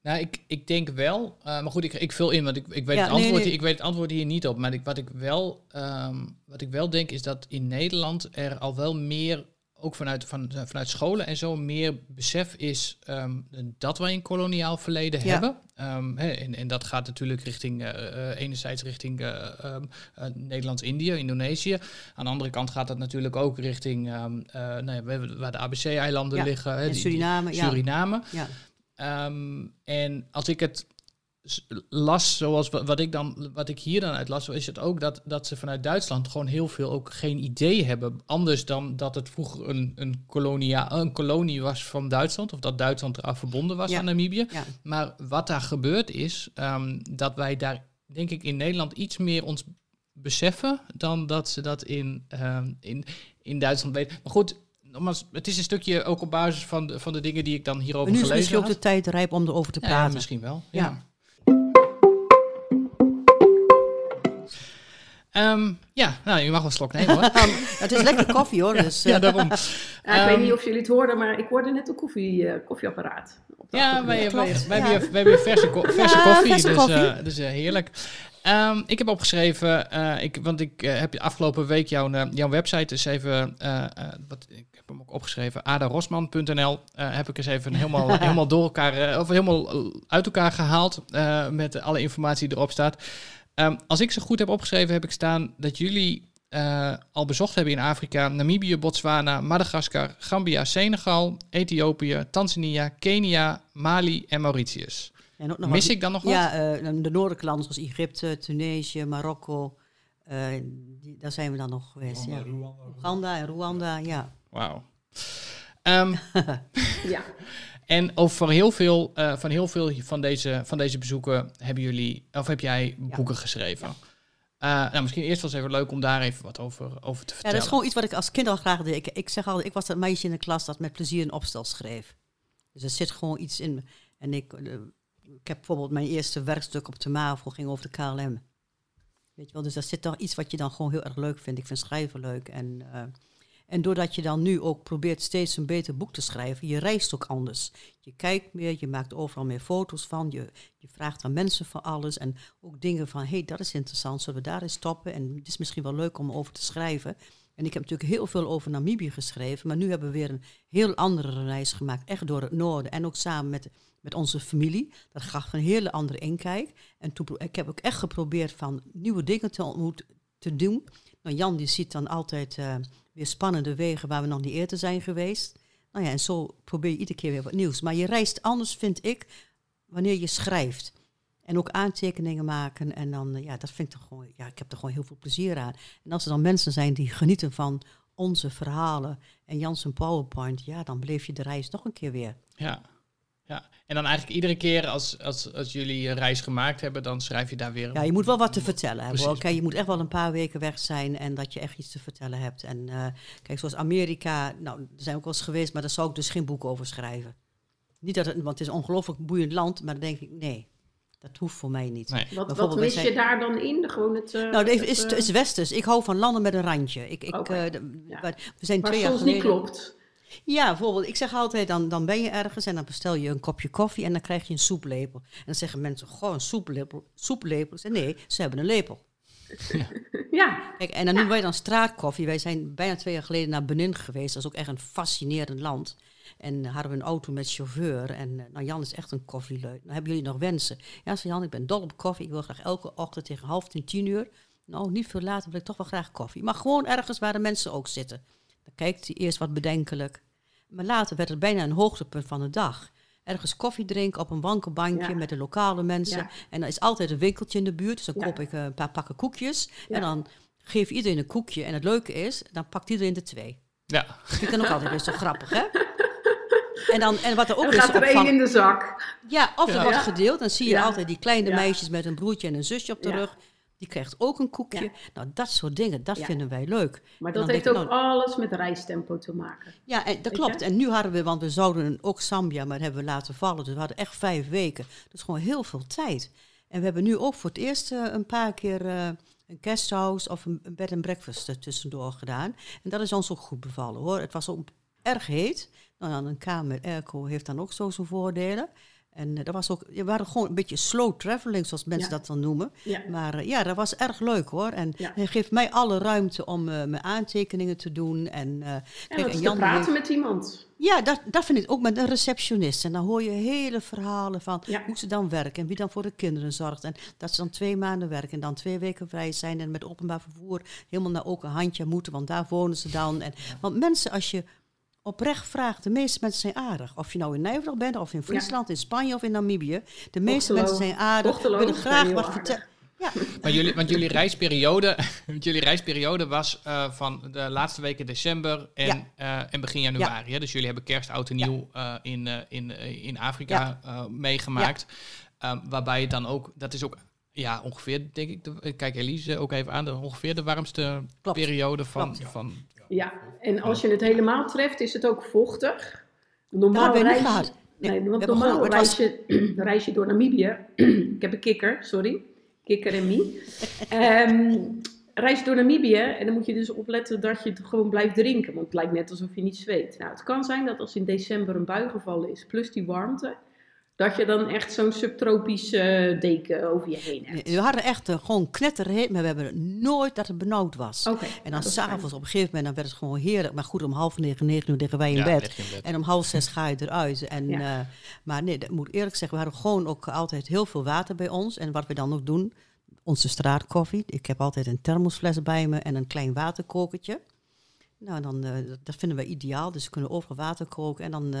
Nou, ik, ik denk wel. eh, maar goed, ik, ik vul in, want ik, ik, weet Ja, het antwoord, nee. ik weet het antwoord hier niet op. Maar ik, wat, ik wel, ehm, wat ik wel denk is dat in Nederland er al wel meer, ook vanuit, van, eh, vanuit scholen en zo, meer besef is ehm, dat wij een koloniaal verleden Ja. hebben. Ehm, en, en dat gaat natuurlijk richting, eh, eh, enerzijds richting eh, ehm, eh, Nederlands-Indië, Indonesië. Aan de andere kant gaat dat natuurlijk ook richting, eh, nou waar de ABC-eilanden Ja, liggen. die- Suriname. Suriname. ja. En als ik het las, zoals wa- wat ik, dan, wat ik hier dan uit las, is het ook dat, dat ze vanuit Duitsland gewoon heel veel ook geen idee hebben. Anders dan dat het vroeger een, een, kolonia, een kolonie was van Duitsland, of dat Duitsland eraan verbonden was Ja. aan Namibië. Ja. Maar wat daar gebeurd is, ehm, dat wij daar, denk ik, in Nederland iets meer ons beseffen dan dat ze dat in, ehm, in, in Duitsland weten. Maar goed, nogmaals, het is een stukje ook op basis van de, van de dingen die ik dan hierover Maar nu is gelezen misschien ook de tijd rijp om erover te Ja, praten. misschien wel. Ja. Ja. Ehm, ja, nou, je mag wel een slok nemen hoor. het is lekker koffie hoor. Dus, ja, eh, daarom. Ja, ik Ehm, weet niet of jullie het hoorden, maar ik hoorde net een koffie, eh, koffieapparaat. Op Ja, wij, wij, klopt. wij, Ja. hebben hier- wij hebben verse, ko- verse Ja, koffie, verse dus, koffie. eh, dus heerlijk. Ehm, ik heb opgeschreven, eh, ik, want ik heb afgelopen week jouw, eh, jouw website dus even, eh, eh, wat, ik heb hem ook opgeschreven, adarosman.nl, eh, heb ik eens even helemaal, helemaal door elkaar, eh, of helemaal uit elkaar gehaald eh, met alle informatie die erop staat. Ehm, als ik ze goed heb opgeschreven, heb ik staan dat jullie eh, al bezocht hebben in Afrika, Namibië, Botswana, Madagaskar, Gambia, Senegal, Ethiopië, Tanzania, Kenia, Mali en Mauritius. en ook nog Mis wat- ik dan nog wat? Ja, eh, de noordelijke landen zoals Egypte, Tunesië, Marokko. eh, die, daar zijn we dan nog geweest. Ja. Uganda en Rwanda, ja. Wauw. Ehm, Ja, en over heel veel, eh, van heel veel van deze, van deze bezoeken hebben jullie, of heb jij Ja. boeken geschreven? Eh, nou, misschien eerst wel eens even leuk om daar even wat over, over te Ja, vertellen. dat is gewoon iets wat ik als kind al graag deed. Ik, ik zeg altijd, ik was dat meisje in de klas dat met plezier een opstel schreef. Dus er zit gewoon iets in me. En ik, eh, ik heb bijvoorbeeld mijn eerste werkstuk op de MAVO ging over de KLM. Weet je wel, dus daar zit toch iets wat je dan gewoon heel erg leuk vindt. Ik vind schrijven leuk. En, en doordat je dan nu ook probeert steeds een beter boek te schrijven, je reist ook anders. Je kijkt meer, je maakt overal meer foto's van, je, je vraagt aan mensen voor alles. En ook dingen van, hé, hey, dat is interessant, zullen we daar eens stoppen? En het is misschien wel leuk om over te schrijven. En ik heb natuurlijk heel veel over Namibië geschreven, maar nu hebben we weer een heel andere reis gemaakt, echt door het noorden. En ook samen met, met onze familie. Dat gaf een hele andere inkijk. En ik heb ook echt geprobeerd van nieuwe dingen te, ontmoet, te doen. Nou, Jan die ziet dan altijd eh, weer spannende wegen waar we nog niet eerder zijn geweest. Nou ja, en zo probeer je iedere keer weer wat nieuws. Maar je reist anders, vind ik, wanneer je schrijft. En ook aantekeningen maken. En dan, eh, ja, dat vind ik toch gewoon, ja, ik heb er gewoon heel veel plezier aan. En als er dan mensen zijn die genieten van onze verhalen en Jans PowerPoint, ja, dan beleef je de reis nog een keer weer. Ja. Ja. En dan eigenlijk iedere keer als, als, als jullie een reis gemaakt hebben, dan schrijf je daar weer... Ja, je moet wel wat te vertellen hebben. Kijk, je moet echt wel een paar weken weg zijn en dat je echt iets te vertellen hebt. En eh, kijk, zoals Amerika, nou, daar zijn we ook wel eens geweest, maar daar zou ik dus geen boek over schrijven. Niet dat het, want het is een ongelooflijk boeiend land, maar dan denk ik, nee, dat hoeft voor mij niet. Nee. wat, mis wij je zijn- daar dan in? Gewoon het, eh, Nou, het het, is, eh, het is westers. Ik hou van landen met een randje. Ik, ik, Oké. eh, de- Ja. we zijn twee jaar soms niet geleden. klopt. Ja, bijvoorbeeld, ik zeg altijd, dan, dan ben je ergens en dan bestel je een kopje koffie en dan krijg je een soeplepel. En dan zeggen mensen, goh, een soeplepel. soeplepel. Zeg, nee, ze hebben een lepel. Ja, Kijk, en dan noemen wij dan straatkoffie. Wij zijn bijna twee jaar geleden naar Benin geweest. Dat is ook echt een fascinerend land. En hadden we een auto met chauffeur. En eh, nou, Jan is echt een koffieleut. Nou, hebben jullie nog wensen? Ja, zei Jan, ik ben dol op koffie. Ik wil graag elke ochtend tegen half tien, tien uur. Nou, niet veel later wil ik toch wel graag koffie. Maar gewoon ergens waar de mensen ook zitten. Dan kijkt hij eerst wat bedenkelijk. Maar later werd het bijna een hoogtepunt van de dag. Ergens koffie drinken op een wankelbankje Ja. met de lokale mensen. Ja. En dan is altijd een winkeltje in de buurt. Dus dan Ja. koop ik eh, een paar pakken koekjes. Ja. En dan geef iedereen een koekje. En het leuke is, dan pakt iedereen er twee. Ja. Dat vind ik dan ook altijd best wel grappig, hè? En, dan, en wat er ook is gaat er één in de zak. Ja, of er Ja. wordt gedeeld. Dan zie je Ja. altijd die kleine Ja. meisjes met een broertje en een zusje op de Ja. rug. Die krijgt ook een koekje. Ja. Nou, dat soort dingen, dat Ja. vinden wij leuk. Maar dat heeft ook nou, alles met reistempo te maken. Ja, en dat klopt. je? En nu hadden we, want we zouden ook Zambia, maar dat hebben we laten vallen. Dus we hadden echt vijf weken. Dus gewoon heel veel tijd. En we hebben nu ook voor het eerst eh, een paar keer eh, een guesthouse of een, een bed and breakfast er tussendoor gedaan. En dat is ons ook goed bevallen hoor. Het was ook erg heet. Nou, dan een kamer met airco heeft dan ook zo zijn voordelen. En eh, dat was ook, we waren gewoon een beetje slow traveling, zoals mensen Ja. dat dan noemen. Ja. Maar eh, ja, dat was erg leuk hoor. En Ja. hij geeft mij alle ruimte om eh, mijn aantekeningen te doen. En, eh, En te Jan praten heeft- met iemand. ja, dat, dat vind ik ook met een receptionist. En dan hoor je hele verhalen van hoe ze dan werken en wie dan voor de kinderen zorgt. En dat ze dan twee maanden werken en dan twee weken vrij zijn en met openbaar vervoer helemaal naar ook een handje moeten, want daar wonen ze dan. En, want mensen, als je oprecht vraag, de meeste mensen zijn aardig. Of je nou in Nederland bent, of in Friesland, in Spanje of in Namibië. De meeste Ochtelo- mensen zijn aardig, Ochtelo willen graag wat vertellen. Ja, Maar jullie, want jullie reisperiode, want jullie reisperiode was eh, van de laatste weken december en, Ja. eh, en begin januari. hè? Dus jullie hebben kerst, oud en nieuw eh, in, eh, in, in Afrika eh, meegemaakt. Ehm, waarbij het dan ook, dat is ook ja, ongeveer, denk ik, de, ik kijk Elise ook even aan, de, ongeveer de warmste Klopt. periode van, Klopt, ja. van Ja, en als je het helemaal treft, is het ook vochtig. Normaal reis, gehad. Nee, want normaal reis je, reis je door Namibië. ik heb een kikker, sorry. Kikker en mie. Ehm, reis je door Namibië en dan moet je dus opletten dat je het gewoon blijft drinken. Want het lijkt net alsof je niet zweet. Nou, het kan zijn dat als in december een bui gevallen is, plus die warmte, dat je dan echt zo'n subtropische deken over je heen hebt. we hadden echt eh, gewoon knetterheet, maar we hebben nooit dat het benauwd was. Oké. En dan s'avonds op een gegeven moment dan werd het gewoon heerlijk. Maar goed, om half negen, negen uur liggen wij in ja, bed. in bed. En om half zes ga je eruit. En, Ja. eh, maar nee, dat moet ik eerlijk zeggen, we hadden gewoon ook altijd heel veel water bij ons. En wat we dan ook doen, onze straatkoffie. Ik heb altijd een thermosfles bij me en een klein waterkokertje. Nou, dan, eh, dat- vinden we ideaal. Dus we kunnen overal water koken. En dan, eh,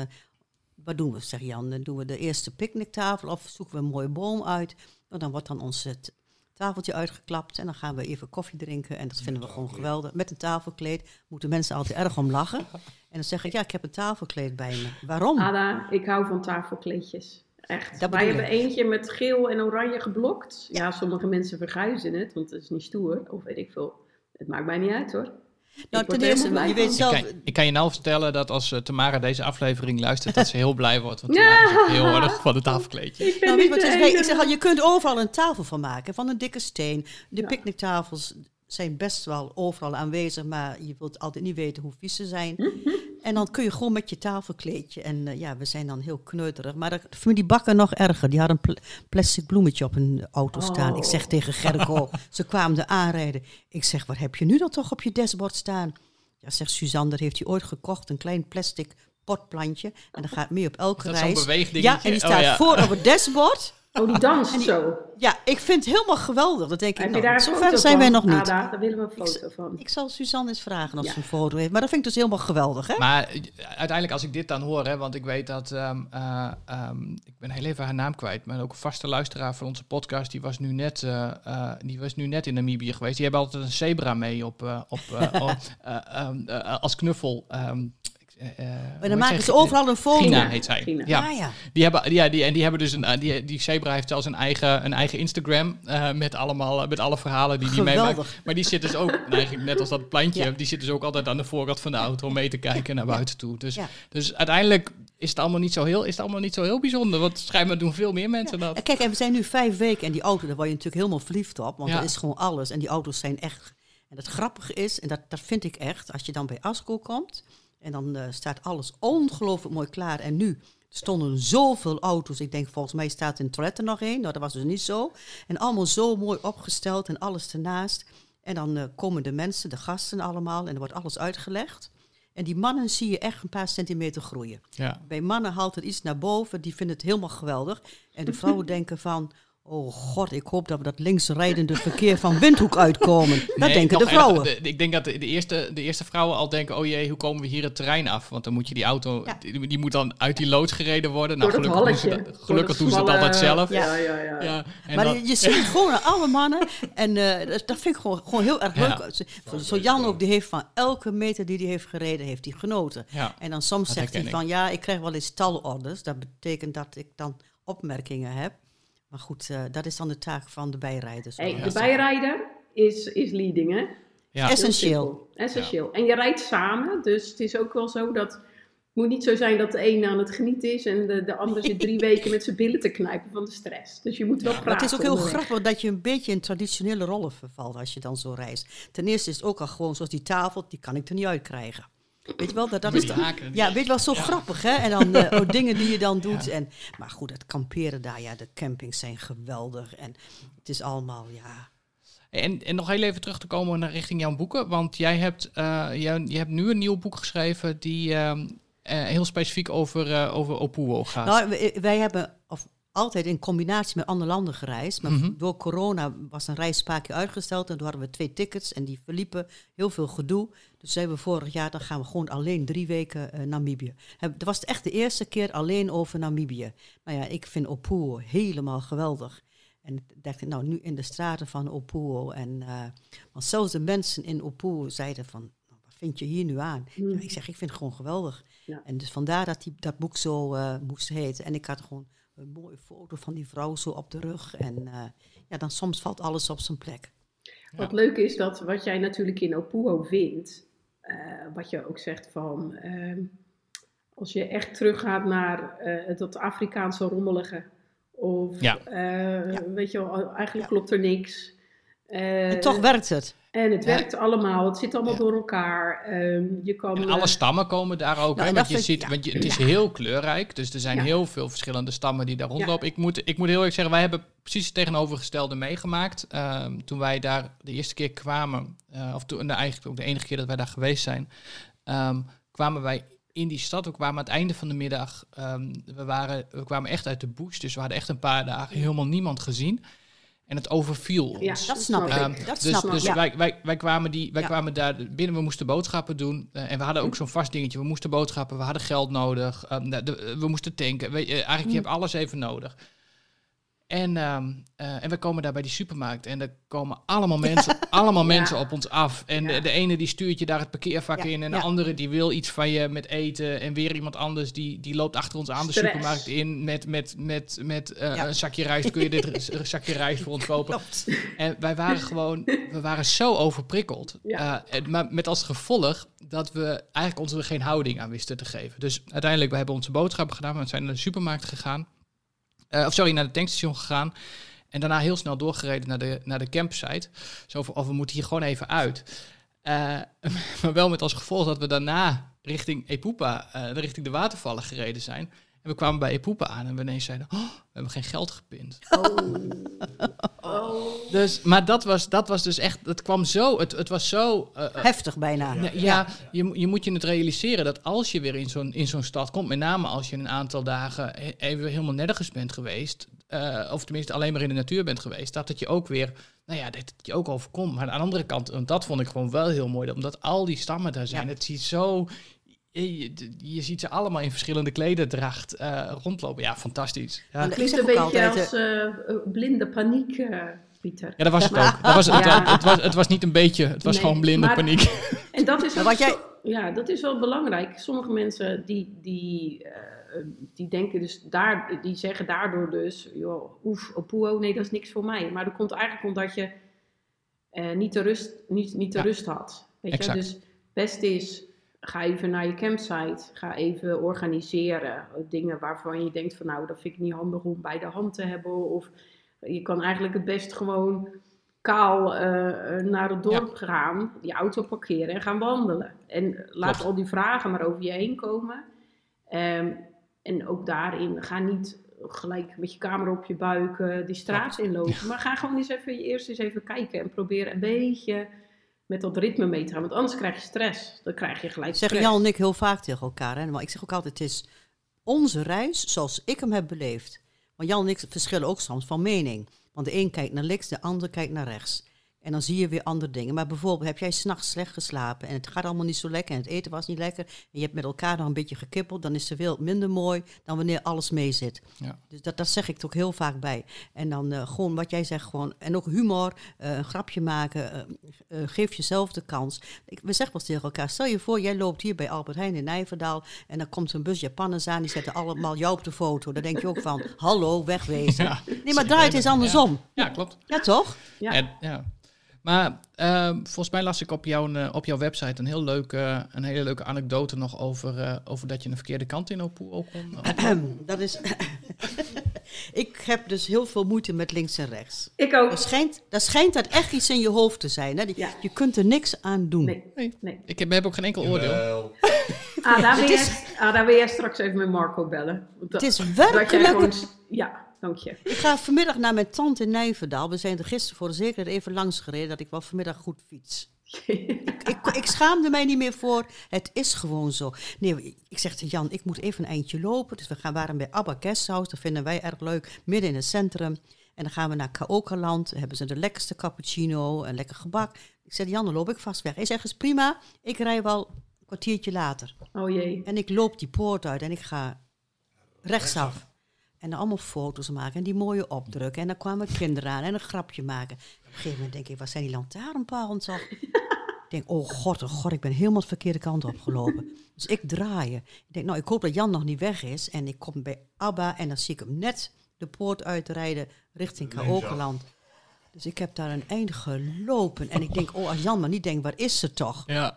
wat doen we, zeg Jan? Dan doen we de eerste picknicktafel of zoeken we een mooie boom uit. Nou, dan wordt dan ons het tafeltje uitgeklapt en dan gaan we even koffie drinken. En dat vinden we gewoon geweldig. Met een tafelkleed moeten mensen altijd erg om lachen. En dan zeg ik, ja, ik heb een tafelkleed bij me. Waarom? Ada, ik hou van tafelkleedjes. Echt. Dat Wij hebben eentje met geel en oranje geblokt. Ja, sommige mensen verguizen het, want het is niet stoer. Of weet ik veel. Het maakt mij niet uit hoor. Nou, ten er eerste, je weet. Ik zelf... kan, ik kan je nou vertellen dat als eh, Tamara deze aflevering luistert, dat ze heel blij wordt. Want Ja. Tamara is ook heel erg van de tafelkleedje. Ik Nou, weet wat het? Ik zeg al, je kunt overal een tafel van maken, van een dikke steen. De Ja. picknicktafels zijn best wel overal aanwezig, maar je wilt altijd niet weten hoe vies ze zijn. Mhm. En dan kun je gewoon met je tafelkleedje. En eh, ja, we zijn dan heel kneuterig. Maar de familie Bakker nog erger. Die had een pl- plastic bloemetje op hun auto staan. Ik zeg Oh. tegen Gerco, ze kwamen er aanrijden. Ik zeg, wat heb je nu dan toch op je dashboard staan? Ja, zegt Suzanne, dat heeft hij ooit gekocht. Een klein plastic potplantje. En dat gaat mee op elke Dat reis. Ja, en die Oh, staat ja. voor op het dashboard. Oh, die danst zo. Ja, ik vind het helemaal geweldig. Dat denk ik, nou, daar zo ver zijn van? wij nog niet. Ada, daar willen we een foto van. Ik zal Suzanne eens vragen of Ja. ze een foto heeft. Maar dat vind ik dus helemaal geweldig, hè? Maar eh, uiteindelijk, als ik dit dan hoor, hè, want ik weet dat. ehm, eh, ehm, ik ben heel even haar naam kwijt. Maar ook een vaste luisteraar van onze podcast. Die was nu net, eh, eh, die was nu net in Namibië geweest. Die hebben altijd een zebra mee op, eh, op, eh, op, eh, ehm, eh, als knuffel. ehm, ik- eh, eh, en dan maken ze overal een foto. Gina Gina. heet zij. Gina. Ja. Ah ja. Die hebben, ja, die, en die hebben dus een, die, die zebra heeft zelfs een eigen, een eigen Instagram eh, met allemaal, met alle verhalen die die meemaakt. Geweldig. Maar die zit dus ook, nou, eigenlijk net als dat plantje, Ja. die zit dus ook altijd aan de voorkant van de auto om mee te kijken naar buiten toe. Dus, Ja. dus uiteindelijk is het allemaal niet zo heel, is het allemaal niet zo heel bijzonder, want schijnbaar doen veel meer mensen dat. En kijk, en we zijn nu vijf weken en die auto, daar word je natuurlijk helemaal verliefd op. Want Ja. dat is gewoon alles. En die auto's zijn echt... En het grappige is, en dat, dat vind ik echt, als je dan bij Asco komt... en dan eh, staat alles ongelooflijk mooi klaar. En nu stonden zoveel auto's. Ik denk, volgens mij staat in er nog één. Nou, dat was dus niet zo. En allemaal zo mooi opgesteld en alles ernaast. En dan eh, komen de mensen, de gasten allemaal... en er wordt alles uitgelegd. En die mannen zie je echt een paar centimeter groeien. Ja. Bij mannen haalt het iets naar boven, die vinden het helemaal geweldig. En de vrouwen denken van, oh god, ik hoop dat we dat linksrijdende verkeer van Windhoek uitkomen. Dat Nee, denken de vrouwen. De- ik denk dat de, de eerste, de eerste vrouwen al denken, oh jee, hoe komen we hier het terrein af? Want dan moet je die auto, Ja. die, die moet dan uit die loods gereden worden. Nou, gelukkig doen ze, dat, gelukkig dat doen ze altijd zelf. Ja, ja, ja. Ja, en maar dan- je, je ziet het gewoon aan alle mannen. En eh, dat, vind ik gewoon, gewoon heel erg leuk. Zo, zo Jan ook, die heeft van elke meter die hij heeft gereden, heeft hij genoten. ja. En dan soms Dat zegt hij van, ja, ik krijg wel eens talorders. Dat betekent dat ik dan opmerkingen heb. Maar goed, eh, dat is dan de taak van de bijrijders. Hey, de bijrijder is, is leading, hè? Ja. Essentieel. Essentieel. En je rijdt samen, dus het is ook wel zo dat... Het moet niet zo zijn dat de een aan het genieten is en de, de ander zit drie weken met zijn billen te knijpen van de stress. Dus je moet wel Ja, praten. Maar het is ook heel onderweg. grappig dat je een beetje in traditionele rollen vervalt als je dan zo reist. Ten eerste is het ook al gewoon zoals die tafel, die kan ik er niet uitkrijgen. Weet je wel, dat, dat Met is haken. Ja, weet je wel, zo grappig hè. En dan eh, ook dingen die je dan doet. En, maar goed, het kamperen daar, ja, de campings zijn geweldig. En het is allemaal, ja... En, en nog heel even terug te komen naar richting jouw boeken. Want jij hebt, eh, jij, je hebt nu een nieuw boek geschreven die ehm, eh, heel specifiek over, over gaat. Nou, wij, wij hebben, of altijd in combinatie met andere landen gereisd. Maar Mhm. door corona was een reis een paar keer uitgesteld. En toen hadden we twee tickets en die verliepen heel veel gedoe. Dus zeiden we vorig jaar, dan gaan we gewoon alleen drie weken eh, Namibië. Heb- Dat was echt de eerste keer alleen over Namibië. Nou ja, ik vind Opuo helemaal geweldig. En ik dacht, nou, nu in de straten van Opuo. En, eh, want zelfs de mensen in Opuo zeiden van, nou, wat vind je hier nu aan? Hmm. Ja, ik zeg, ik vind het gewoon geweldig. Ja. En dus vandaar dat die, dat boek zo eh, moest heten. En ik had gewoon een mooie foto van die vrouw zo op de rug. En eh, ja, dan soms valt alles op zijn plek. Wat leuk is dat wat jij natuurlijk in Opuo vindt, eh, wat je ook zegt van, ehm, als je echt teruggaat naar eh dat Afrikaanse rommelige, of Ja. eh, weet je wel, eigenlijk Ja. klopt er niks. Eh, en toch werkt het. en het Ja. werkt allemaal, het zit allemaal Ja. door elkaar. Ehm, je kan, En eh, alle stammen komen daar ook. Nou, hè, want je ziet, ja. want je, het is heel kleurrijk. Dus er zijn Ja. heel veel verschillende stammen die daar rondlopen. Ik, moet, ik moet heel erg zeggen, wij hebben precies het tegenovergestelde meegemaakt. Ehm, toen wij daar de eerste keer kwamen, eh, of toen, nou, eigenlijk ook de enige keer dat wij daar geweest zijn, ehm, kwamen wij in die stad. We kwamen aan het einde van de middag. ehm, we, waren, we kwamen echt uit de bush, dus we hadden echt een paar dagen helemaal niemand gezien. En het overviel ons. Ja, Dat snap ik. Ehm, dat dus snap ik. dus ja. wij, wij, wij, kwamen die, wij Ja. kwamen daar binnen, we moesten boodschappen doen. eh, en we hadden ook zo'n vast dingetje. We moesten boodschappen, we hadden geld nodig. ehm, de- de- we moesten tanken. Weet je, eigenlijk, je hebt alles even nodig. En, ehm, eh, en we komen daar bij die supermarkt. En er komen allemaal mensen, allemaal Ja. mensen op ons af. En Ja. de, de ene die stuurt je daar het parkeervak Ja, in. En de andere die wil iets van je met eten. En weer iemand anders die, die loopt achter ons aan de Stress. supermarkt in. Met, met, met, met eh, een zakje rijst. Kun je dit zakje rijst voor ons kopen? En wij waren gewoon, we waren zo overprikkeld. Eh, en- maar met als gevolg dat we eigenlijk ons er geen houding aan wisten te geven. Dus uiteindelijk, we hebben onze boodschappen gedaan. We zijn naar de supermarkt gegaan. Eh, of sorry, naar de tankstation gegaan. En daarna heel snel doorgereden naar de, naar de campsite. Zo van, of we moeten hier gewoon even uit. Eh, maar wel met als gevolg dat we daarna richting Epupa, eh, richting de watervallen gereden zijn. En we kwamen bij Epupa aan en we ineens zeiden, oh, we hebben geen geld gepind. Oh. oh. Dus, maar dat was, dat was dus echt, het kwam zo, het, het was zo... eh, eh, Heftig bijna. ja, ja, Je, je moet je het realiseren dat als je weer in zo'n, in zo'n stad komt, met name als je een aantal dagen even helemaal nergens bent geweest, eh, of tenminste alleen maar in de natuur bent geweest, dat het je ook weer, nou ja, dat het je ook overkomt. Maar aan de andere kant, en dat vond ik gewoon wel heel mooi, omdat al die stammen daar zijn, Ja. het ziet zo... Je, je- je ziet ze allemaal in verschillende klederdracht eh, rondlopen. Ja, fantastisch. Ja. Ik Klinkt een beetje altijd, als eh, eh, blinde paniek, eh, Pieter. Ja, dat was het ook. Dat was, het, Ja. het, was, het was niet een beetje, het was Nee, gewoon blinde maar- paniek. En dat is, wat jij- ja, dat is wel belangrijk. Sommige mensen die, die, eh, die denken dus daar, die zeggen daardoor dus, joh, oef, Opuo, nee, dat is niks voor mij. Maar dat komt eigenlijk omdat je eh, niet de rust, niet, niet de Ja. rust had. Weet je? Exact. Dus best is, ga even naar je campsite, ga even organiseren. Dingen waarvan je denkt van, nou, dat vind ik niet handig om bij de hand te hebben. Of je kan eigenlijk het best gewoon kaal eh, naar het dorp gaan, die auto parkeren en gaan wandelen. En laat Klopt. al die vragen maar over je heen komen. Ehm, en ook daarin, ga niet gelijk met je camera op je buik eh, die straat inlopen. Maar ga gewoon eens even, eerst eens even kijken en proberen een beetje met dat ritme mee te gaan. Want anders krijg je stress. Dan krijg je gelijk zeggen. Jan en ik heel vaak tegen elkaar. Hè? Maar ik zeg ook altijd, het is onze reis zoals ik hem heb beleefd. Want Jan en ik verschillen ook soms van mening. Want de een kijkt naar links, de ander kijkt naar rechts. En dan zie je weer andere dingen. Maar bijvoorbeeld, heb jij s'nachts slecht geslapen en het gaat allemaal niet zo lekker en het eten was niet lekker. En je hebt met elkaar nog een beetje gekippeld, dan is de wereld minder mooi dan wanneer alles mee zit. Ja. Dus dat, dat zeg ik er ook heel vaak bij. En dan eh, gewoon wat jij zegt, gewoon, en ook humor, eh, een grapje maken, eh, geef jezelf de kans. Ik, we zeggen wel tegen elkaar, stel je voor, jij loopt hier bij Albert Heijn in Nijverdal en dan komt een bus Japanners aan, die zetten allemaal jou op de foto. Dan denk je ook van, hallo, wegwezen. Ja, nee, maar draai het eens andersom. Ja, klopt. Ja, toch? Ja. En, ja. Maar ehm, volgens mij las ik op jouw, eh, op jouw website een, heel leuke, een hele leuke anekdote nog over, eh, over dat je een verkeerde kant in Opoe ook kon. dat is... ik heb dus heel veel moeite met links en rechts. Ik ook. Dat schijnt, dat schijnt dat echt iets in je hoofd te zijn. Hè? Die- Ja. Je kunt er niks aan doen. Nee, Nee. nee. Ik heb, heb ook geen enkel oordeel. Jawel. Ah, daar wil, ah, daar wil jij straks even met Marco bellen. Dat- Het is dat jij werkelijk... gewoon... Ja, dank je. Ik ga vanmiddag naar mijn tante in Nijverdal. We zijn er gisteren voor de zekerheid even langs gereden dat ik wel vanmiddag goed fiets. ik, ik schaamde mij niet meer voor. Het is gewoon zo. Nee, ik zeg tegen Jan, ik moet even een eindje lopen. Dus we gaan, waren bij Abba Guesthouse. Dat vinden wij erg leuk, midden in het centrum. En dan gaan we naar Kaokaland. Dan hebben ze de lekkerste cappuccino en lekker gebak. Ik zeg, Jan, dan loop ik vast weg. Hij zegt, is prima. Ik rij wel een kwartiertje later. Oh jee. En ik loop die poort uit en ik ga rechtsaf. En dan allemaal foto's maken en die mooie opdrukken. En dan kwamen kinderen aan en een grapje maken. Op een gegeven moment denk ik, wat zijn die lantaarnpalen toch? ik denk, oh god, oh god, ik ben helemaal de verkeerde kant opgelopen. Dus ik draai. Ik denk, nou, ik hoop dat Jan nog niet weg is. En ik kom bij Abba en dan zie ik hem net de poort uitrijden richting Kaokeland. Dus ik heb daar een eind gelopen. En ik denk, oh, als Jan maar niet denkt, waar is ze toch? Ja.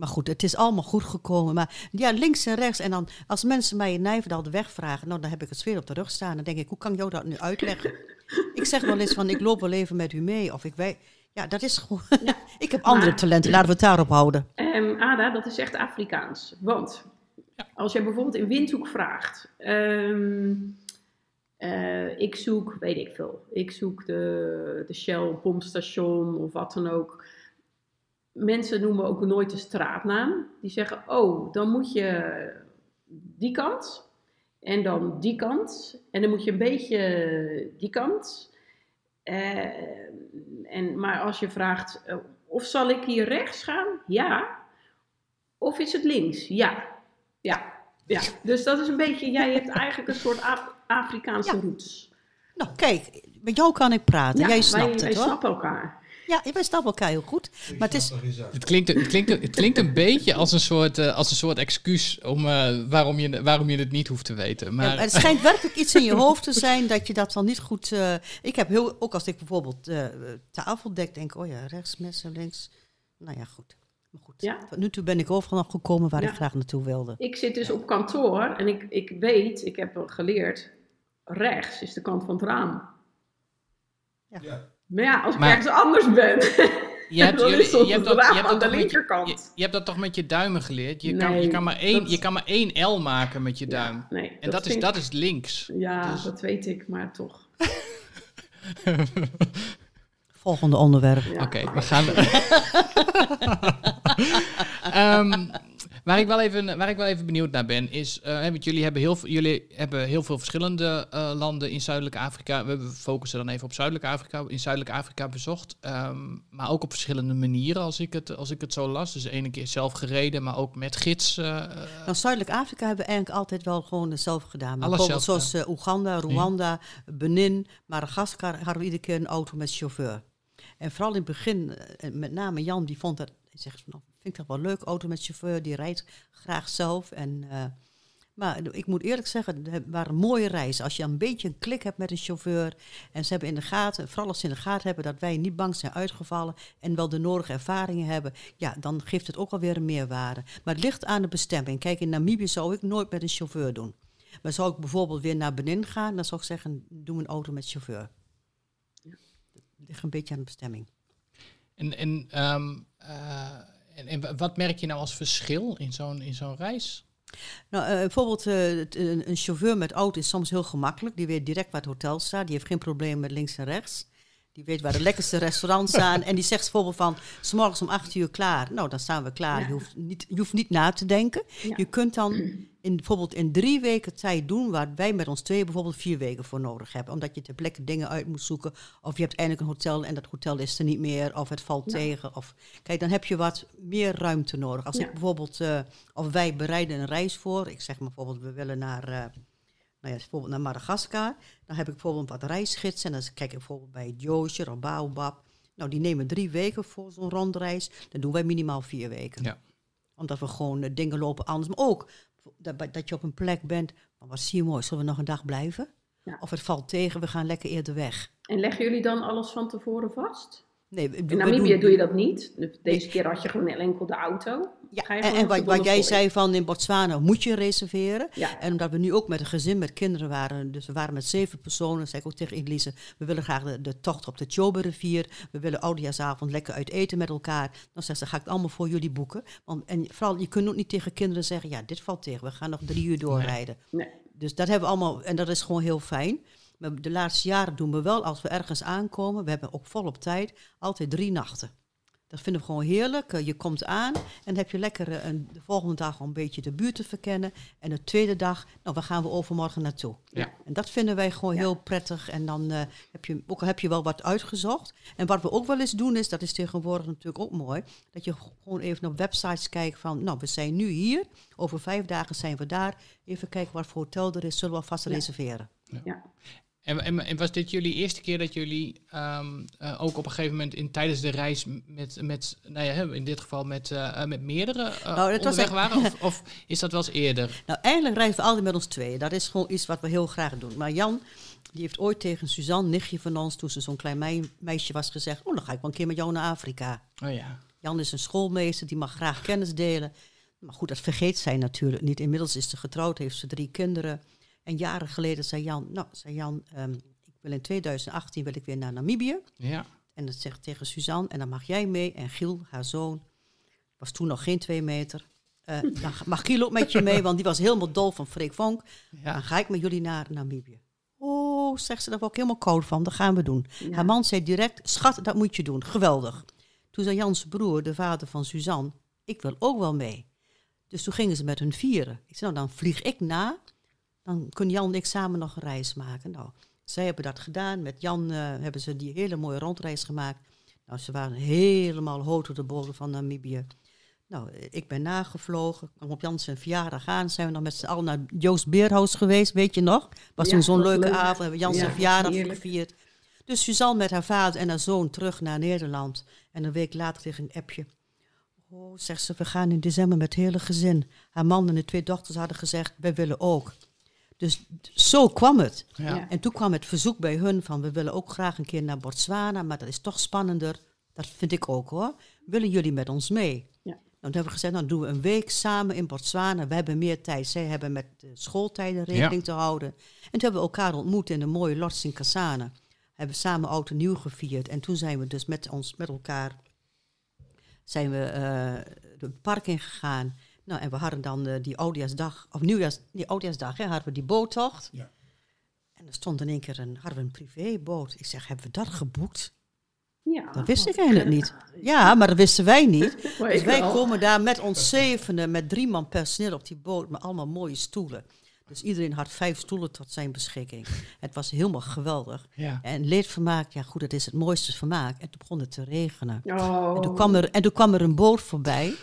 Maar goed, het is allemaal goed gekomen. Maar ja, links en rechts. En dan, als mensen mij in Nijverdal de weg vragen, nou, dan heb ik het zweer op de rug staan. Dan denk ik, hoe kan ik jou dat nu uitleggen? ik zeg wel eens van, ik loop wel even met u mee. Of ik weet, ja, dat is gewoon... ik heb andere talenten, laten we het daarop houden. Ehm, Ada, dat is echt Afrikaans. Want als jij bijvoorbeeld in Windhoek vraagt, ehm, eh, ik zoek, weet ik veel, ik zoek de, de Shell pompstation of wat dan ook. Mensen noemen ook nooit de straatnaam. Die zeggen, oh, dan moet je die kant en dan die kant en dan moet je een beetje die kant. Eh, en, maar als je vraagt, eh, of zal ik hier rechts gaan? Ja. Of is het links? Ja. Ja. ja. Dus dat is een beetje, jij hebt eigenlijk een soort Af- Afrikaanse Ja. roots. Nou, kijk, met jou kan ik praten. Ja, Jij wij, snapt wij het, hoor. snappen elkaar. Ja, wij snappen elkaar heel goed. Maar het is... Het klinkt, het, klinkt, het klinkt een beetje als een soort, eh, als een soort excuus om, eh, waarom, je, waarom je het niet hoeft te weten. Ja, Maar, het schijnt werkelijk iets in je hoofd te zijn dat je dat dan niet goed. eh, ik heb heel, ook als ik bijvoorbeeld eh tafel dek, denk ik, oh ja, rechts, messen, links. Nou ja, goed. Maar goed. Ja. Tot nu toe ben ik overal nog gekomen waar Ja. ik graag naartoe wilde. Ik zit dus op kantoor en ik, ik weet, ik heb geleerd, rechts is de kant van het raam. Ja. Maar ja, als ik Maar- ergens anders ben, je hebt, dan jullie- je hebt dat, je hebt aan dat de toch met je- linkerkant. Je, je hebt dat toch met je duimen geleerd? Je, kan, je, kan, maar één, dat- je kan maar één L maken met je Ja, duim. nee, en dat, is, dat is links. Ja, dus- dat weet ik, maar toch. Volgende onderwerp. Ja. Oké, we gaan. Ehm, waar, ik wel even, waar ik wel even benieuwd naar ben, is. eh, want jullie hebben heel, veel- jullie hebben heel veel verschillende eh, landen in Zuidelijk Afrika. We focussen dan even op Zuidelijk Afrika. In Zuidelijk Afrika bezocht. ehm, maar ook op verschillende manieren, als ik, het, als ik het zo las. Dus de ene keer zelf gereden, maar ook met gids. eh, Nou, Zuidelijk Afrika hebben we eigenlijk altijd wel gewoon zelf gedaan. Maar bijvoorbeeld zelf, zoals Oeganda, Rwanda, Benin, Madagaskar hadden we iedere keer een auto met chauffeur. En vooral in het begin, met name Jan, die vond dat, hij zegt van, nou, vind ik dat wel leuk, auto met chauffeur, die rijdt graag zelf. En, eh, maar ik moet eerlijk zeggen, het waren mooie reizen. Als je een beetje een klik hebt met een chauffeur en ze hebben in de gaten, vooral als ze in de gaten hebben dat wij niet bang zijn uitgevallen en wel de nodige ervaringen hebben, ja, dan geeft het ook alweer een meerwaarde. Maar het ligt aan de bestemming. Kijk, in Namibië zou ik nooit met een chauffeur doen. Maar zou ik bijvoorbeeld weer naar Benin gaan, dan zou ik zeggen, doe een auto met chauffeur. Het ligt een beetje aan de bestemming. en, en, ehm, eh, en, wat merk je nou als verschil in zo'n, in zo'n reis? Nou, eh, bijvoorbeeld eh, een chauffeur met auto is soms heel gemakkelijk. Die weet direct waar het hotel staat. Die heeft geen probleem met links en rechts. Die weet waar de lekkerste restaurants staan. En die zegt bijvoorbeeld van, s morgens om acht uur klaar. Nou, dan staan we klaar. Ja. Je, hoeft niet, je hoeft niet na te denken. Ja. Je kunt dan in, bijvoorbeeld in drie weken tijd doen... waar wij met ons twee bijvoorbeeld vier weken voor nodig hebben. Omdat je ter plekke dingen uit moet zoeken. Of je hebt eindelijk een hotel en dat hotel is er niet meer. Of het valt Ja. tegen. Of, kijk, dan heb je wat meer ruimte nodig. Als ik bijvoorbeeld, eh, of wij bereiden een reis voor. Ik zeg maar bijvoorbeeld, we willen naar... eh, nou ja, bijvoorbeeld naar Madagaskar. Dan heb ik bijvoorbeeld wat reisgidsen. En dan kijk ik bijvoorbeeld bij Joosje of Baobab. Nou, die nemen drie weken voor zo'n rondreis. Dan doen wij minimaal vier weken. Ja. Omdat we gewoon eh, dingen lopen anders. Maar ook dat, dat je op een plek bent. Van, wat zie je mooi, zullen we nog een dag blijven? Ja. Of het valt tegen, we gaan lekker eerder weg. En leggen jullie dan alles van tevoren vast? Nee, In Namibië doe je dat niet. Deze keer had je gewoon enkel de auto. Ja, en, wat, wat jij zei van in Botswana moet je reserveren. Ja. En omdat we nu ook met een gezin met kinderen waren, dus we waren met zeven personen, zei ik ook tegen Elise, we willen graag de, de tocht op de Chobe-rivier, we willen oudejaarsavond lekker uit eten met elkaar. Dan zegt ze, ga ik het allemaal voor jullie boeken. Want, en vooral, je kunt ook niet tegen kinderen zeggen, ja, dit valt tegen, we gaan nog drie uur doorrijden. Nee. Dus dat hebben we allemaal, en dat is gewoon heel fijn. Maar de laatste jaren doen we wel, als we ergens aankomen, we hebben ook volop tijd, altijd drie nachten. Dat vinden we gewoon heerlijk. Eh, je komt aan en dan heb je lekker eh, een, de volgende dag om een beetje de buurt te verkennen. En de tweede dag, nou, waar gaan we overmorgen naartoe? Ja. En dat vinden wij gewoon heel prettig. En dan eh, heb je, ook al heb je wel wat uitgezocht. En wat we ook wel eens doen is, dat is tegenwoordig natuurlijk ook mooi, dat je gewoon even op websites kijkt van, nou, we zijn nu hier, over vijf dagen zijn we daar. Even kijken wat voor hotel er is, zullen we alvast Ja. reserveren. Ja. En, en, en was dit jullie eerste keer dat jullie ehm, eh, ook op een gegeven moment in, tijdens de reis met, met nou ja, in dit geval met, eh, eh, met meerdere uh, Nou, dat was onderweg waren? Of, of is dat wel eens eerder? Nou, eigenlijk reizen we altijd met ons tweeën. Dat is gewoon iets wat we heel graag doen. Maar Jan, die heeft ooit tegen Suzanne, nichtje van ons, toen ze zo'n klein mei- meisje was, gezegd: Oh, dan ga ik wel een keer met jou naar Afrika. Oh ja. Jan is een schoolmeester, die mag graag kennis delen. Maar goed, dat vergeet zij natuurlijk niet. Inmiddels is ze getrouwd, heeft ze drie kinderen. En jaren geleden zei Jan, nou, zei Jan, ehm, ik wil in 2018 wil ik weer naar Namibië. Ja. En dat zegt tegen Suzanne, en dan mag jij mee. En Giel, haar zoon, was toen nog geen twee meter. Eh, dan mag Giel ook met je mee, want die was helemaal dol van Freek Vonk. Dan ja. ga ik met jullie naar Namibië. Oh, zegt ze, daar word ik helemaal koud van. Dat gaan we doen. Ja. Haar man zei direct, schat, dat moet je doen. Geweldig. Toen zei Jans broer, de vader van Suzanne, ik wil ook wel mee. Dus toen gingen ze met hun vieren. Ik zei, nou, dan vlieg ik na. Dan kunnen Jan en ik samen nog een reis maken. Nou, zij hebben dat gedaan. Met Jan eh, hebben ze die hele mooie rondreis gemaakt. Nou, ze waren helemaal hoog op de bodem van Namibië. Nou, eh, ik ben nagevlogen. Kwam op Jans zijn verjaardag aan. Zijn we nog met z'n allen naar Joost Beerhuis geweest, weet je nog? Was Ja, toen zo'n leuke leuk. avond. Hebben we Jans Ja, zijn verjaardag heerlijk. gevierd. Dus Suzanne met haar vader en haar zoon terug naar Nederland. En een week later kreeg ik een appje. Oh, zegt ze, we gaan in december met het hele gezin. Haar man en de twee dochters hadden gezegd, wij willen ook. Dus zo kwam het. Ja. En toen kwam het verzoek bij hun van, we willen ook graag een keer naar Botswana, maar dat is toch spannender. Dat vind ik ook hoor. Willen jullie met ons mee? Ja. Toen hebben we gezegd, nou doen we een week samen in Botswana. We hebben meer tijd. Zij hebben met de schooltijden rekening te houden. En toen hebben we elkaar ontmoet in een mooie lodge in Kasane. Hebben we samen oud en nieuw gevierd. En toen zijn we dus met ons, met elkaar, zijn we eh het park ingegaan. Nou, en we hadden dan eh, die oudjaarsdag, of nieuwjaars, die oudjaarsdag, hè, hadden we die boottocht. Ja. En er stond in één keer een, hadden we een privéboot. Ik zeg, hebben we dat geboekt? Ja. Dat wist ik eigenlijk niet. Ja, maar dat wisten wij niet. Dus wij wel. komen daar met ons zevenen, met drie man personeel op die boot, met allemaal mooie stoelen. Dus iedereen had vijf stoelen tot zijn beschikking. Het was helemaal geweldig. Ja. En leedvermaak, ja goed, het is het mooiste vermaak. En toen begon het te regenen. Oh. En, toen kwam er, en toen kwam er een boot voorbij,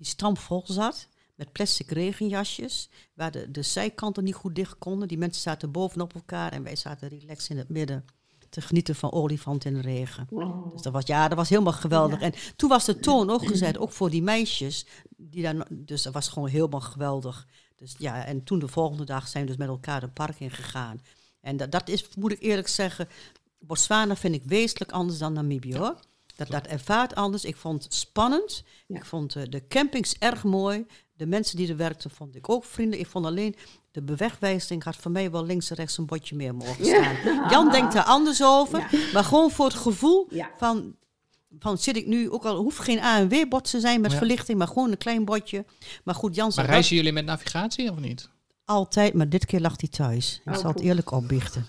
die stampvol zat, met plastic regenjasjes, waar de, de zijkanten niet goed dicht konden. Die mensen zaten bovenop elkaar en wij zaten relaxed in het midden te genieten van olifant in de regen. Dus dat was, ja, dat was helemaal geweldig. Ja. En toen was de toon ook gezet, ook voor die meisjes. Die dan, dus dat was gewoon helemaal geweldig. Dus ja, en toen de volgende dag zijn we dus met elkaar het park in gegaan. En dat, dat is, moet ik eerlijk zeggen, Botswana vind ik wezenlijk anders dan Namibië hoor. Dat, dat ervaart anders. Ik vond het spannend. Ja. Ik vond eh, de campings erg mooi. De mensen die er werkten vond ik ook vriendelijk. Ik vond alleen de bewegwijzing had voor mij wel links en rechts een bordje meer mogen staan. Jan denkt daar anders over. Ja. Maar gewoon voor het gevoel Ja. van, van zit ik nu, ook al hoeft geen ANW-bord te zijn met Ja. verlichting, maar gewoon een klein bordje. Maar goed, Jan Maar reizen jullie met navigatie of niet? altijd, maar dit keer lag hij thuis. Ik Oh, zal het eerlijk opbiechten.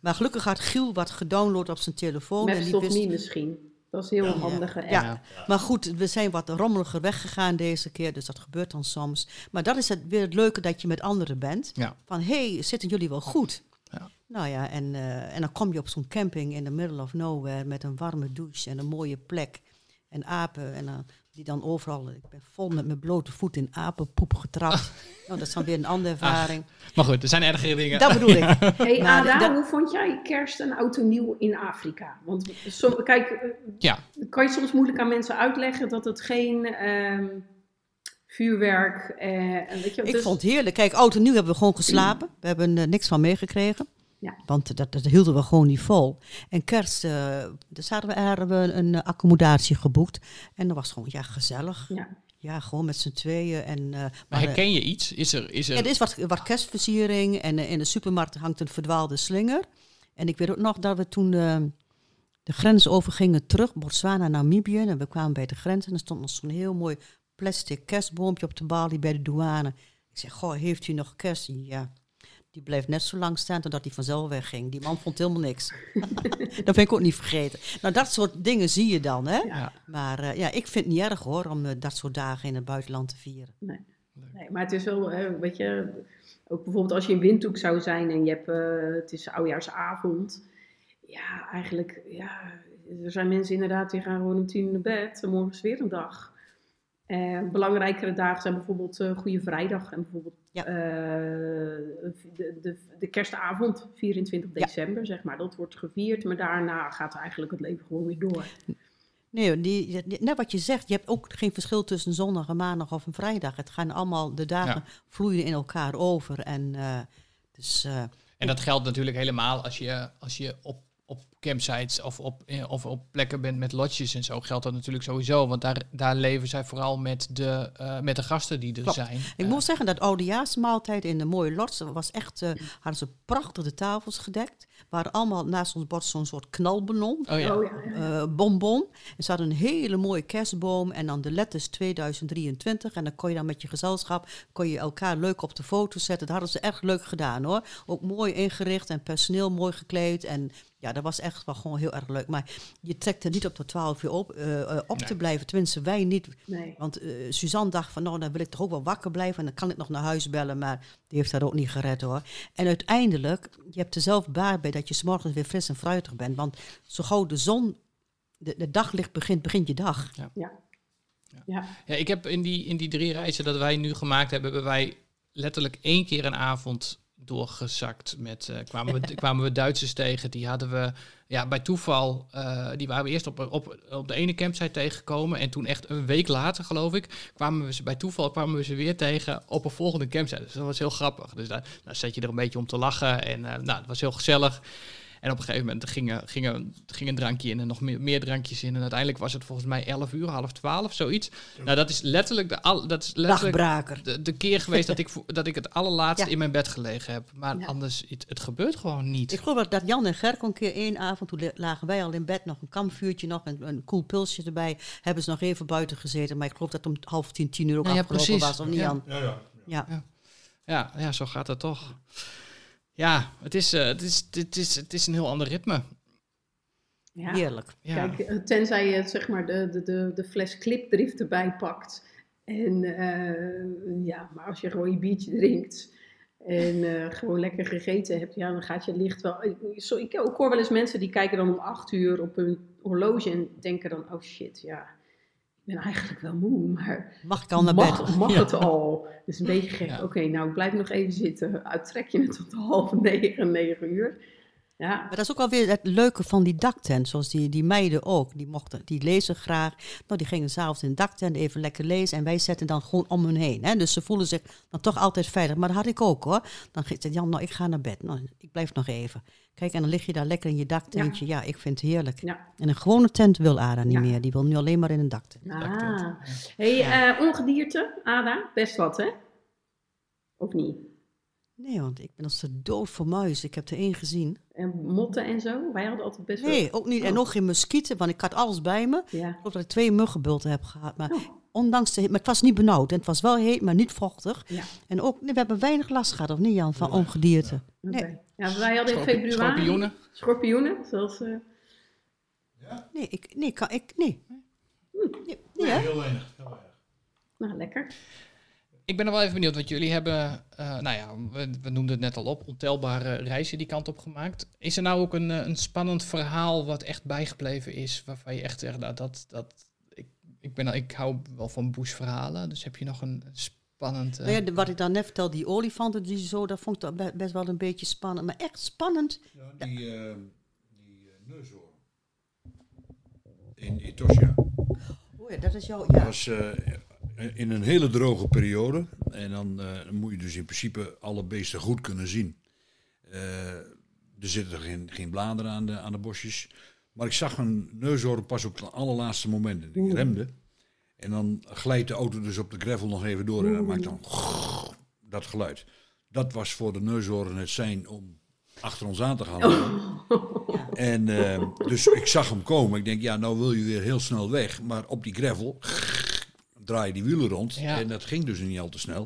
Maar gelukkig had Giel wat gedownload op zijn telefoon. en Met die of wist, niet misschien. Dat is heel Ja. handige app. Ja. Maar goed, we zijn wat rommeliger weggegaan deze keer, dus dat gebeurt dan soms. Maar dat is het, weer het leuke dat je met anderen bent. Ja. Van, hé, hey, zitten jullie wel goed? Ja. Nou ja, en, eh, en dan kom je op zo'n camping in the middle of nowhere met een warme douche en een mooie plek. En apen, en, dan die dan overal, ik ben vol met mijn blote voet in apenpoep getrapt. nou, dat is dan weer een andere ervaring. Maar goed, er zijn ergere dingen. Dat bedoel ik. Hey Maar Ada, dat- hoe vond jij kerst en oud en nieuw in Afrika? Want kijk, eh, Ja, kan je soms moeilijk aan mensen uitleggen dat het geen ehm, vuurwerk eh, weet je, Ik dus- vond het heerlijk. Kijk, oud en nieuw hebben we gewoon geslapen. We hebben er niks van meegekregen. Ja. Want dat, dat hielden we gewoon niet vol. En kerst, eh dus hadden we, hadden we een eh, accommodatie geboekt. En dat was gewoon, ja, gezellig. Ja. Ja, gewoon met z'n tweeën. En, eh, maar maar, herken je iets? Is er, is er... er is wat, wat kerstversiering. En in de supermarkt hangt een verdwaalde slinger. En ik weet ook nog dat we toen eh, de grens overgingen terug, Botswana, Namibië. En we kwamen bij de grens en er stond nog zo'n heel mooi plastic kerstboompje op de balie bij de douane. Ik zeg, goh, heeft u nog kerst? Ja. Die bleef net zo lang staan totdat hij vanzelf wegging. Die man vond helemaal niks. dat ben ik ook niet vergeten. Nou, dat soort dingen zie je dan, hè? Ja. Maar eh, ja, ik vind het niet erg hoor, om eh, dat soort dagen in het buitenland te vieren. Nee. nee, maar het is wel, hè, weet je, ook bijvoorbeeld als je in Windhoek zou zijn en je hebt, eh, het is oudjaarsavond. Ja, eigenlijk, ja, er zijn mensen inderdaad die gaan gewoon om tien uur naar bed en morgen is weer een dag. Eh, belangrijkere dagen zijn bijvoorbeeld eh Goede Vrijdag en bijvoorbeeld Ja. eh, de, de, de kerstavond, 24 Ja. december, zeg maar. Dat wordt gevierd, maar daarna gaat eigenlijk het leven gewoon weer door. Nee, die, die- net wat je zegt, je hebt ook geen verschil tussen zondag, een maandag of een vrijdag. Het gaan allemaal, de dagen vloeien in elkaar over. En eh, dus, eh, En dat geldt natuurlijk helemaal als je, als je op, op campsites of op, eh, of op plekken bent met lodges en zo. Geldt dat natuurlijk sowieso. Want daar, daar leven zij vooral met de, eh, met de gasten die er Klopt. zijn. Ik Eh, moet zeggen dat oudejaarsmaaltijd in de mooie lots was echt, eh, hadden ze prachtig de tafels gedekt. Waren allemaal naast ons bord zo'n soort knalballon, oh ja. Oh ja, ja. eh, bonbon. En ze hadden een hele mooie kerstboom en dan de letters 2023. En dan kon je dan met je gezelschap, kon je elkaar leuk op de foto zetten. Dat hadden ze echt leuk gedaan hoor. Ook mooi ingericht en personeel mooi gekleed. En ja, dat was echt wel gewoon heel erg leuk. Maar je trekt er niet op tot 12 uur op, eh, eh, op te blijven. Tenminste, wij niet. nee. Want eh, Suzanne dacht van, nou, dan wil ik toch ook wel wakker blijven. En dan kan ik nog naar huis bellen, maar die heeft dat ook niet gered hoor. En uiteindelijk, je hebt er zelf baat bij dat je 's morgens weer fris en fruitig bent. Want zo gauw de zon, de, de daglicht begint, begint je dag. Ja. Ja. Ja, ik heb in die, in die drie reizen dat wij nu gemaakt hebben, hebben wij letterlijk één keer een avond doorgezakt. Met, eh, kwamen, we, kwamen we Duitsers tegen, die hadden we ja, bij toeval, eh, die waren we eerst op, op, op de ene campsite tegengekomen. En toen echt een week later, geloof ik, kwamen we ze bij toeval kwamen we ze weer tegen op een volgende campsite. Dus dat was heel grappig. Dus daar, zat je er een beetje om te lachen. En eh, nou, het was heel gezellig. En op een gegeven moment ging, er- ging, ging een drankje in en nog meer, meer drankjes in. En uiteindelijk was het volgens mij 11 uur, half 12, zoiets. Nou, dat is letterlijk de, al, dat is letterlijk de, de keer geweest dat ik, dat ik het allerlaatste Ja. in mijn bed gelegen heb. Maar Ja. anders, het, het gebeurt gewoon niet. Ik geloof dat, Jan en Gerk een keer één avond, toen lagen wij al in bed, nog een kampvuurtje, nog een, een koel pilsje erbij. Hebben ze nog even buiten gezeten. Maar ik geloof dat om half tien, tien uur ook ja, afgelopen precies. was, of niet Ja. Jan? Ja, ja. Ja. Ja, ja, zo gaat het toch. Ja, het is, eh, het is, het is, het is een heel ander ritme. Ja. Heerlijk. Ja. Kijk, eh, tenzij je zeg maar de, de, de, de fles clipdrift erbij pakt. En eh, ja, maar als je gewoon je biertje drinkt en eh, gewoon lekker gegeten hebt, ja, dan gaat je licht wel. Ik, zo, ik, ik hoor wel eens mensen die kijken dan om acht uur op hun horloge en denken dan, oh shit, ja, ik ben eigenlijk wel moe, maar Mag ik al naar bed? mag, Ja. het al? Dus een beetje gek. Ja. Oké, nou ik blijf nog even zitten. Uittrek je het tot half negen, negen uur. Ja, Maar dat is ook alweer het leuke van die daktent. Zoals die, die meiden ook. Die, mochten, die lezen graag. Nou, die gingen s'avonds in de daktent even lekker lezen. En wij zetten dan gewoon om hun heen. Hè? Dus ze voelen zich dan toch altijd veilig. Maar dat had ik ook hoor. Dan zei Jan, nou ik ga naar bed. Nou, ik blijf nog even. Kijk, en dan lig je daar lekker in je daktentje. Ja, ik vind het heerlijk. ja. En een gewone tent wil Ada niet Ja. meer. Die wil nu alleen maar in een daktent. Ah. Hey, eh, ongedierte, Ada, best wat hè? Of niet? Nee, want ik ben als de dood voor muis. Ik heb er één gezien. En motten en zo? Wij hadden altijd best wel... Nee, ook niet. En Oh. ook geen muskieten, want ik had alles bij me. Ja. Ik geloof dat ik twee muggenbulten heb gehad. Maar Oh. ondanks de... Maar het was niet benauwd. En het was wel heet, maar niet vochtig. Ja, En ook, nee, we hebben weinig last gehad, of niet Jan, van ongedierte. oké. Nee. Ja, wij hadden in februari... Schorpioenen. Schorpioenen, zoals... eh, Nee, ik, nee, kan, ik, nee. Nee, nee, Nee, hè? heel weinig. Heel weinig. nou, lekker. Ik ben er wel even benieuwd, want jullie hebben, eh, nou ja, we, we noemden het net al op, ontelbare reizen die kant op gemaakt. Is er nou ook een, eh, een spannend verhaal wat echt bijgebleven is, waarvan je echt zegt, nou, dat, dat, ik, ik, ben, ik hou wel van bushverhalen, dus heb je nog een spannend... eh, Nou ja, de- wat ik dan net vertelde, die olifanten, die zo, dat vond ik best wel een beetje spannend. Maar echt spannend. Ja, die eh die neushoorn. In Etosha. Oh ja, dat is jouw, Dat ja. was eh, in een hele droge periode. En dan eh, moet je dus in principe alle beesten goed kunnen zien. Eh, er zitten geen, geen bladeren aan de, aan de bosjes. Maar ik zag een neushoorn pas op het allerlaatste moment. En ik remde. En dan glijdt de auto dus op de gravel nog even door. En dat maakt dan dat geluid. Dat was voor de neushoorn het zijn om achter ons aan te gaan. En eh, dus ik zag hem komen. Ik denk, ja, nou wil je weer heel snel weg. Maar op die gravel draai je die wielen rond. Ja. En dat ging dus niet al te snel.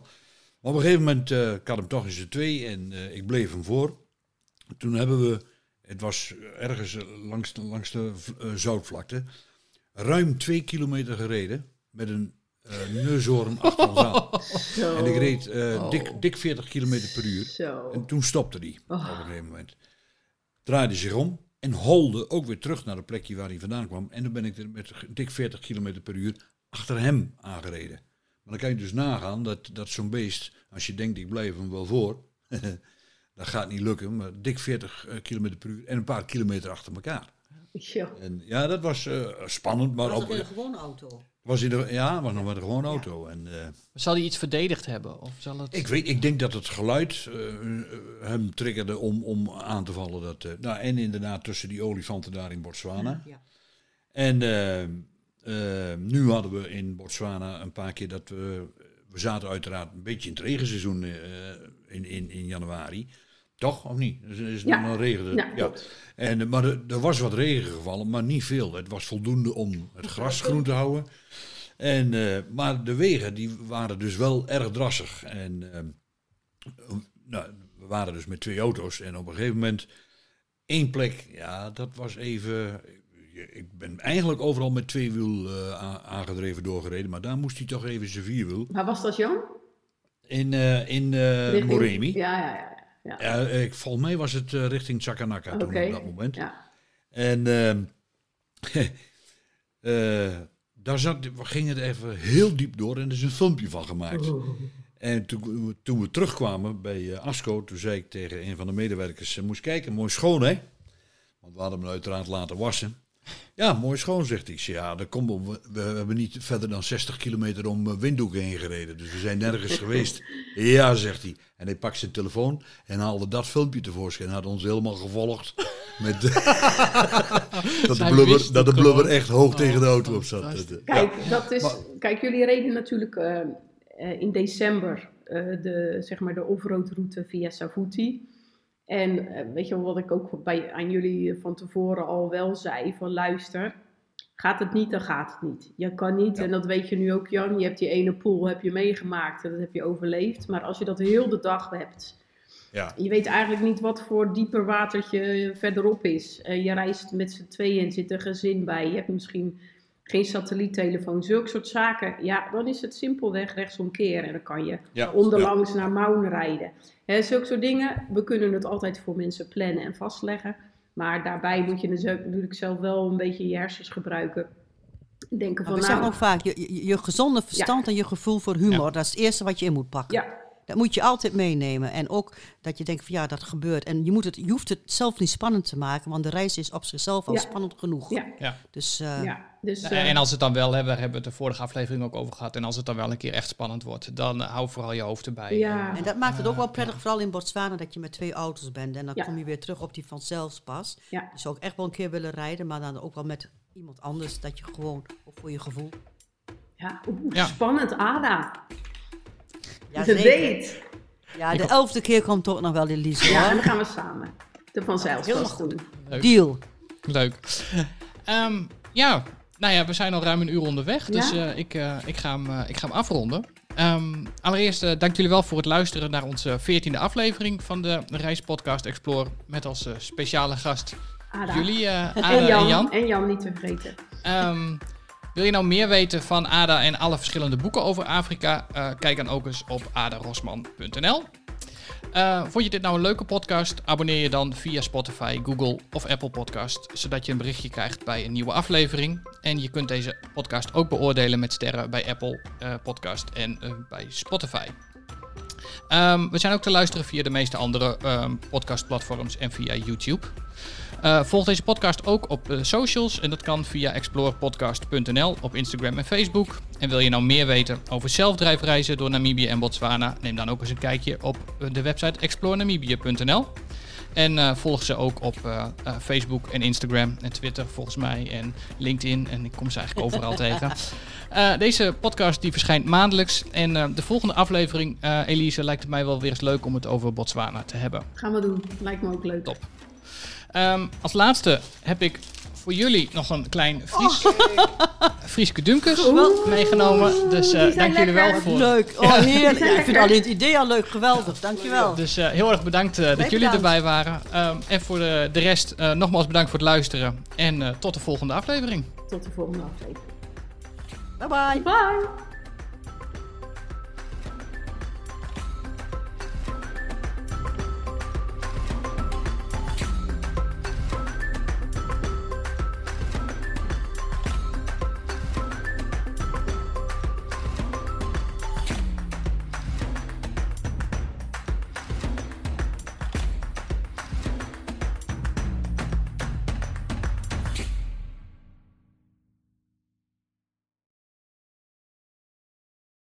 Maar op een gegeven moment, eh ik had hem toch in z'n twee en eh, ik bleef hem voor. Toen hebben we, het was ergens eh, langs, de- langs de zoutvlakte, ruim twee kilometer gereden met een eh neushoorn achter ons aan. Zo. En ik reed Oh. dik, dik 40 kilometer per uur. Zo. En toen stopte hij Oh. op een gegeven moment. Draaide zich om en holde ook weer terug naar de plekje waar hij vandaan kwam. En dan ben ik er met dik 40 km per uur achter hem aangereden. Maar dan kan je dus nagaan dat, dat zo'n beest, als je denkt ik blijf hem wel voor, dat gaat niet lukken. Maar dik 40 km per uur en een paar kilometer achter elkaar. Ja. En ja, dat was eh, spannend, maar Was ook, in een gewone auto? was in de, ja, was nog met een gewone auto. En, eh, Zal hij iets verdedigd hebben? Of zal het... Ik weet, ik denk dat het geluid eh, eh, hem triggerde om, om aan te vallen. Dat, eh, nou, en inderdaad tussen die olifanten daar in Botswana. Ja. En eh, nu hadden we in Botswana een paar keer dat we... We zaten uiteraard een beetje in het regenseizoen eh, in, in, in januari. Toch, of niet? Dus is het Ja. nog regende. Ja, klopt. En, eh, maar er, er was wat regen gevallen, maar niet veel. Het was voldoende om het gras groen te houden. En, maar de wegen die waren dus wel erg drassig. En nou, we waren dus met twee auto's. En op een gegeven moment één plek, ja, dat was even... Ik ben eigenlijk overal met twee wiel eh, aangedreven doorgereden. Maar daar moest hij toch even zijn vierwiel. Waar was dat, Jan? In, eh in eh, Richting- Moremi. Ja, ja, ja. ja. Ja, ik, volgens mij was het richting Chakanaka toen op dat moment. Ja. En ehm, eh, daar zat, we gingen er even heel diep door en er is een filmpje van gemaakt. Oeh. En toen, we- toen we terugkwamen bij Asco, toen zei ik tegen een van de medewerkers, moest kijken, mooi schoon hè? Want we hadden hem uiteraard laten wassen. Ja, mooi schoon, zegt hij. Ja, dat komt om, we, we hebben niet verder dan 60 kilometer om eh, Windhoek heen gereden. Dus we zijn nergens geweest. Ja, zegt hij. En hij pakt zijn telefoon en haalde dat filmpje tevoorschijn. En had ons helemaal gevolgd. Met dat, de blubber, dat de blubber echt hoog Oh, tegen de auto op zat. eh, Kijk, ja. dat is, Maar- kijk, jullie reden natuurlijk eh, eh, in december eh, de, zeg maar de offroad route via Savuti. En eh, weet je wat ik ook bij, aan jullie van tevoren al wel zei, van luister, gaat het niet, dan gaat het niet. Je kan niet, en dat weet je nu ook Jan, je hebt die ene pool heb je meegemaakt en dat heb je overleefd. Maar als je dat heel de dag hebt, Ja. je weet eigenlijk niet wat voor dieper watertje verderop is. Eh, je reist met z'n tweeën en zit een gezin bij. Je hebt misschien geen satelliettelefoon. Zulke soort zaken. Ja, dan is het simpelweg rechtsomkeren. En dan kan je Ja, onderlangs naar Maun rijden. Hè, zulke soort dingen. We kunnen het altijd voor mensen plannen en vastleggen. Maar daarbij moet je natuurlijk zelf wel een beetje je hersens gebruiken. Denken van we nou, zeggen ook vaak, je, je, je gezonde verstand en je gevoel voor humor, dat is het eerste wat je in moet pakken. ja, Dat moet je altijd meenemen. En ook dat je denkt van ja, dat gebeurt. En je, moet het, je hoeft het zelf niet spannend te maken, want de reis is op zichzelf al Ja. spannend genoeg. ja, Ja. Dus eh, ja. Dus, Ja, eh, en als het dan wel hebben, daar hebben we het de vorige aflevering ook over gehad. En als het dan wel een keer echt spannend wordt, dan eh, hou vooral je hoofd erbij. Ja. En dat maakt het ook wel prettig, vooral in Botswana, dat je met twee auto's bent. En dan Ja. kom je weer terug op die vanzelfspas. Ja. Je zou ook echt wel een keer willen rijden, maar dan ook wel met iemand anders. Dat je gewoon, voor je gevoel. ja, Ja. spannend, Ada. Ja, de zeker. date. Ja, de elfde keer komt ook nog wel Elise Ja, en dan gaan we samen de vast doen. Leuk. Deal. Leuk. Ehm, ja, nou ja, we zijn al ruim een uur onderweg, dus Ja. eh, ik, eh, ik, ga hem, eh, ik ga hem afronden. Ehm, allereerst dank jullie wel voor het luisteren naar onze veertiende aflevering van de Reispodcast Explore. Met als speciale gast Ada. jullie, Ada en, Jan, en Jan. En Jan niet te vergeten. Ehm, wil je nou meer weten van Ada en alle verschillende boeken over Afrika? Eh, kijk dan ook eens op adarosman.nl. Eh, vond je dit nou een leuke podcast? Abonneer je dan via Spotify, Google of Apple Podcast, zodat je een berichtje krijgt bij een nieuwe aflevering. En je kunt deze podcast ook beoordelen met sterren bij Apple eh, Podcast en bij Spotify. Ehm, we zijn ook te luisteren via de meeste andere ehm, podcastplatforms en via YouTube. Eh, volg deze podcast ook op socials en dat kan via explorepodcast.nl op Instagram en Facebook. En wil je nou meer weten over zelfdrijfreizen door Namibië en Botswana, neem dan ook eens een kijkje op de website explorenamibia.nl. En eh, volg ze ook op eh, eh, Facebook en Instagram en Twitter volgens mij en LinkedIn en ik kom ze eigenlijk overal tegen. Deze podcast die verschijnt maandelijks en de volgende aflevering, Elise, lijkt het mij wel weer eens leuk om het over Botswana te hebben. Gaan we doen. Lijkt me ook leuk. Top. Ehm, als laatste heb ik voor jullie nog een klein Fries, Frieske Dunkers meegenomen. Dus eh, zijn dank jullie wel voor. Leuk. Oh, heerlijk. Ja, ik vind alleen het idee al leuk. Geweldig. Dankjewel. Dus eh, heel erg bedankt eh, dat Wij jullie bedankt. erbij waren. Ehm, en voor de, de rest eh, nogmaals bedankt voor het luisteren. En eh, tot de volgende aflevering. Tot de volgende aflevering. Bye bye. Bye!